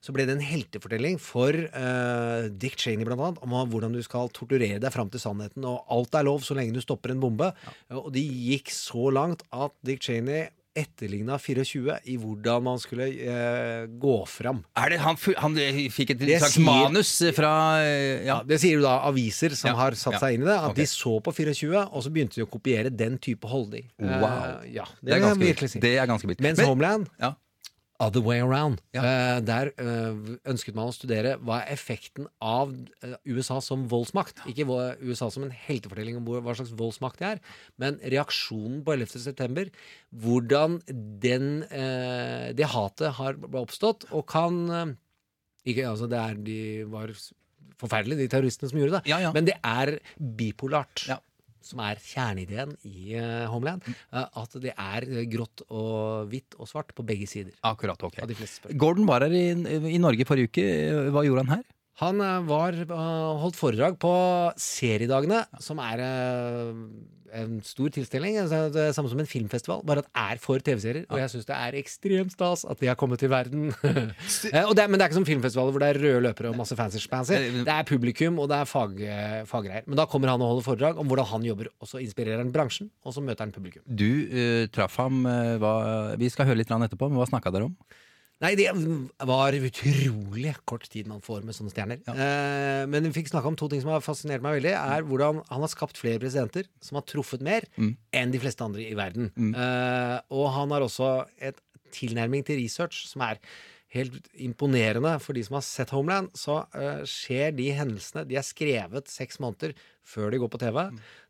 så ble det en heltefortelling for uh, Dick Cheney blant annet, om hvordan du skal torturere deg fram til sannheten, og alt er lov så lenge du stopper en bombe. Og de gikk så langt at Dick Cheney etterligna 24 i hvordan man skulle eh, gå fram. Er det, han, han eh, fikk et Det slags sier- manus fra eh, ja. Det sier jo da aviser som Ja, har satt ja. seg inn i det. At okay. de så på 24, og så begynte de å kopiere den type holdning. Wow. Eh, ja, det, Det er ganske vilt. si. Mens Men- Homeland Ja. Other way around. Ja. Eh, der eh, ønsket man å studere hva er effekten av eh, USA som voldsmakt. Ikke USA som en heltefortelling om hva slags voldsmakt det er, men reaksjonen på 11. september. Hvordan den, det hatet har oppstått, og kan ikke, altså det er, De var forferdelige, de terroristene som gjorde det. Ja, ja. Men det er bipolart. Ja. Som er kjerneideen i eh, Homeland. eh, at det er grått og hvitt og svart på begge sider. Akkurat, ok. Gordon var her i, i Norge forrige uke. Hva gjorde han her? Han eh, var, eh, holdt foredrag på Seriedagene, som er eh, en stor tilstelning. altså Det samme som en filmfestival, bare at det er for TV-serier. Og jeg syns det er ekstremt stas at de har kommet til verden. Og det, men det er ikke som filmfestivaler hvor det er røde løpere og masse fancy spancy. Det er publikum, og det er fag, faggreier. Men da kommer han og holder foredrag om hvordan han jobber, og så inspirerer han bransjen, og så møter han publikum. Du uh, traff ham uh, hva, Vi skal høre litt etterpå, men hva snakka dere om? Nei, det var utrolig kort tid man får med sånne stjerner. Eh, men vi fikk snakke om to ting som har fascinert meg veldig. Er hvordan han har skapt flere presidenter som har truffet mer enn de fleste andre i verden. Eh, og han har også et tilnærming til research som er helt imponerende. For de som har sett Homeland, så eh, skjer de hendelsene De er skrevet seks måneder før de går på TV.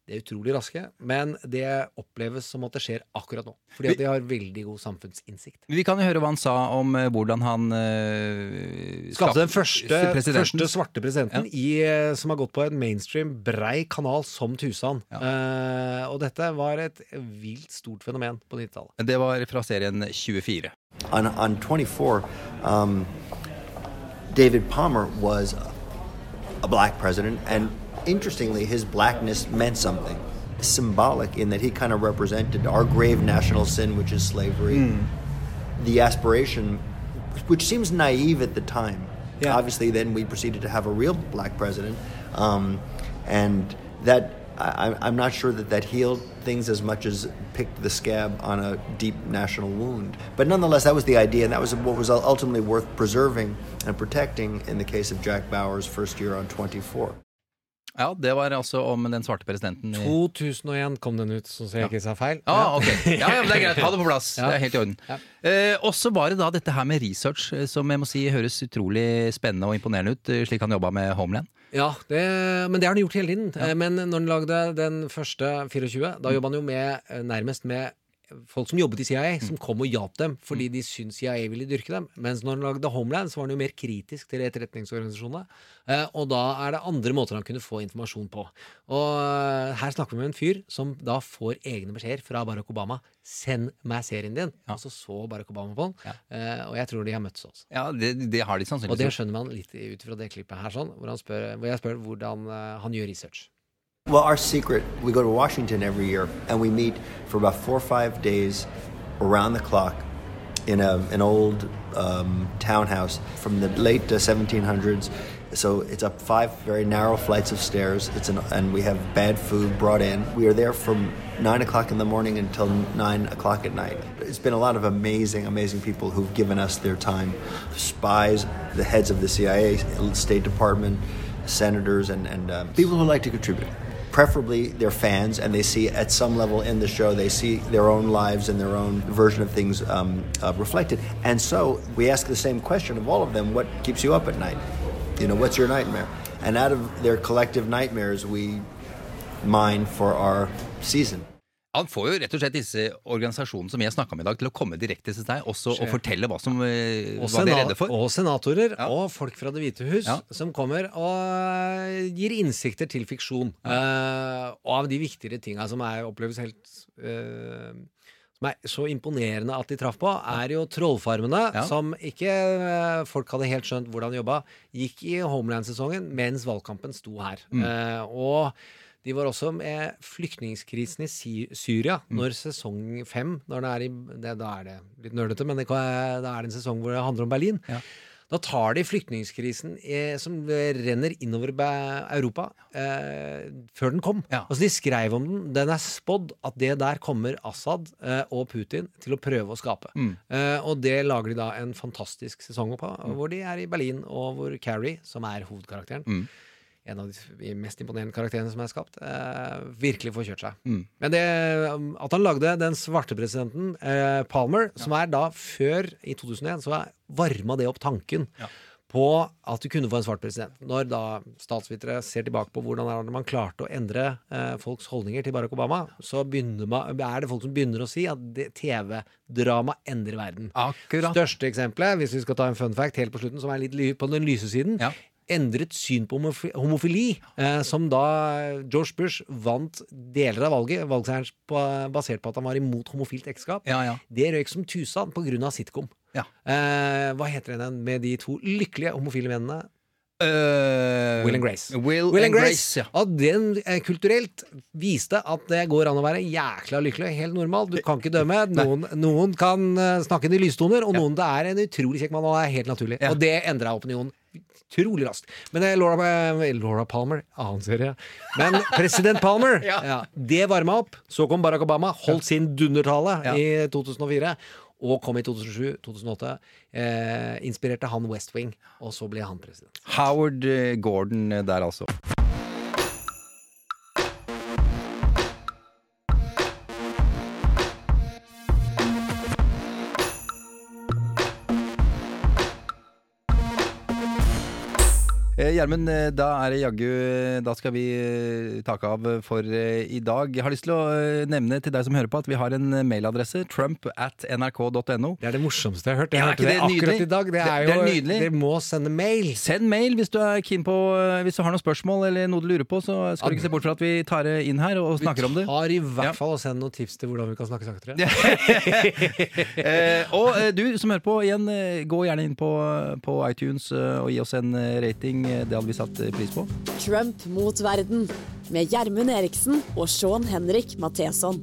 De er utrolig raske, men det oppleves som at det skjer akkurat nå. Fordi at de har veldig god samfunnsinnsikt. Vi kan jo høre hva han sa om eh, hvordan han eh, Skapte den første, første svarte presidenten i, eh, som har gått på en mainstream brei kanal som Tusan. Eh, og dette var et vilt stort fenomen på 90-tallet. Det var fra serien 24. On, on 24, um, David Palmer was a black president, and interestingly, his blackness meant something symbolic in that he kind of represented our grave national sin, which is slavery, the aspiration, which seems naive at the time. Yeah. Obviously, then we proceeded to have a real black president, um, and that I, I- I'm not sure that that healed things as much as picked the scab on a deep national wound. But nonetheless, that was the idea, and that was what was ultimately worth preserving and protecting in the case of Jack Bauer's first year on 24. Ja, det var altså om den svarte presidenten. i- 2001 kom den ut, så jeg ikke sa feil. Ah, ok. Ja, ja, men det er greit. Ha det på plass. Ja. Det er helt i orden. Ja. Eh, og så var det da dette her med research, eh, som jeg må si høres utrolig spennende og imponerende ut, eh, slik han jobba med Homeland. Ja, det, men det har han gjort hele tiden. Eh, Men når han lagde den første 24, da jobba han jo med, eh, nærmest med folk som jobbet i CIA, som kom og hjalp dem fordi de syntes CIA ville dyrke dem. Mens når han lagde Homeland, så var han jo mer kritisk til etterretningsorganisasjonene. Eh, Og da er det andre måter han kunne få informasjon på. Og eh, her snakker vi med en fyr som da får egne beskjeder fra Barack Obama. 'Send meg serien din'. Og så så Barack Obama på den. Ja. Og jeg tror de har møttes også. Ja, det, det har de Og det skjønner man litt ut fra det klippet her, sånn, hvor, han spør, hvor jeg spør hvordan eh, han gjør research. Well, our secret, we go to Washington every year and we meet for about four or five days around the clock in a, an old um, townhouse from the late uh, 1700s. So it's up five very narrow flights of stairs. It's an, and we have bad food brought in. We are there from nine o'clock in the morning until nine o'clock at night. It's been a lot of amazing, amazing people who've given us their time. Spies, the heads of the CIA, State Department, senators, and, and uh, people who like to contribute preferably they're fans and they see at some level in the show they see their own lives and their own version of things um, uh, reflected. And so we ask the same question of all of them what keeps you up at night? You know what's your nightmare? And out of their collective nightmares we mine for our season Han får jo rett og slett disse organisasjonene som jeg snakka med i dag, til å komme direkte til deg også og fortelle hva, som, eh, Og, hva de er redde for. og senatorer Ja. og folk fra Det hvite hus Ja. som kommer og gir innsikter til fiksjon. Eh, og av de viktigere tinga som er, oppleves helt uh, Som er så imponerende at de traff på, er jo Trollfarmene, Ja. som ikke uh, folk hadde helt skjønt hvordan jobba, gikk i Homeland-sesongen mens valgkampen sto her. Mm. Eh, og de var også med flyktningkrisen i Syria Mm. når sesong fem når det er i, det, Da er det litt nerdete, men det da er det en sesong hvor det handler om Berlin. Ja. Da tar de flyktningkrisen eh, som renner innover Europa, eh, før den kom. Ja. Altså De skrev om den. Den er spådd at det der kommer Assad eh, og Putin til å prøve å skape. Mm. Eh, og det lager de da en fantastisk sesong på, hvor de er i Berlin, og hvor Carrie, som er hovedkarakteren, Mm. En av de mest imponerende karakterene som er skapt, eh, virkelig får kjørt seg. Mm. Men det um, at han lagde den svarte presidenten, eh, Palmer, som er da før, i 2001, så varma det opp tanken Ja. på at du kunne få en svart president. Når da statsvitere ser tilbake på hvordan man klarte å endre eh, folks holdninger til Barack Obama, så man, er det folk som begynner å si at TV-drama endrer verden. Akkurat. Største eksempelet, hvis vi skal ta en fun fact helt på slutten, som er litt på den lyse siden. Ja. Endret syn på homofili, eh, som da George Bush vant deler av valget, valgseieren basert på at han var imot homofilt ekteskap. Ja, ja. Det røyk som grunn av sitcom. Ja. Eh, hva heter den med de to lykkelige homofile mennene? Uh, Will and Grace. Will, Will and Grace, ja. At den eh, kulturelt viste at det går an å være jækla lykkelig. Helt normal. Du kan ikke dømme. Noen, noen kan eh, snakke inn i lystoner, og noen det er en utrolig kjekk mann, og det er helt naturlig. Ja. Og det endra opinionen utrolig raskt. Men eh, Laura, eh, Laura Palmer Annen serie. Men president Palmer, Ja. ja, det varma opp. Så kom Barack Obama, holdt sin dundertale Ja. i 2004. Og kom i 2007-2008. Eh, inspirerte han West Wing, og så ble han president. Howard eh, Gordon eh, der, altså. Gjermund, eh, da er det jaggu eh, Da skal vi eh, takke av for eh, i dag. Jeg har lyst til å eh, nevne til deg som hører på at vi har en eh, mailadresse. Trump at nrk.no. Det er det morsomste jeg har hørt. Jeg Ja, hørte det, det akkurat i dag. Det Det- er det jo er nydelig. Dere må sende mail. Send mail hvis du er keen på eh, Hvis du har noen spørsmål eller noe du lurer på, så skal du ikke se bort fra at vi tar det inn her og snakker om det. Vi tar i hvert Ja. fall å sende noen tips til hvordan vi kan snakke saktere. Eh, og eh, du som hører på, igjen, eh, gå gjerne inn på, på iTunes eh, og gi oss en eh, rating. Det hadde vi satt pris på. Trump mot verden med Gjermund Eriksen og Sean Henrik Matheson.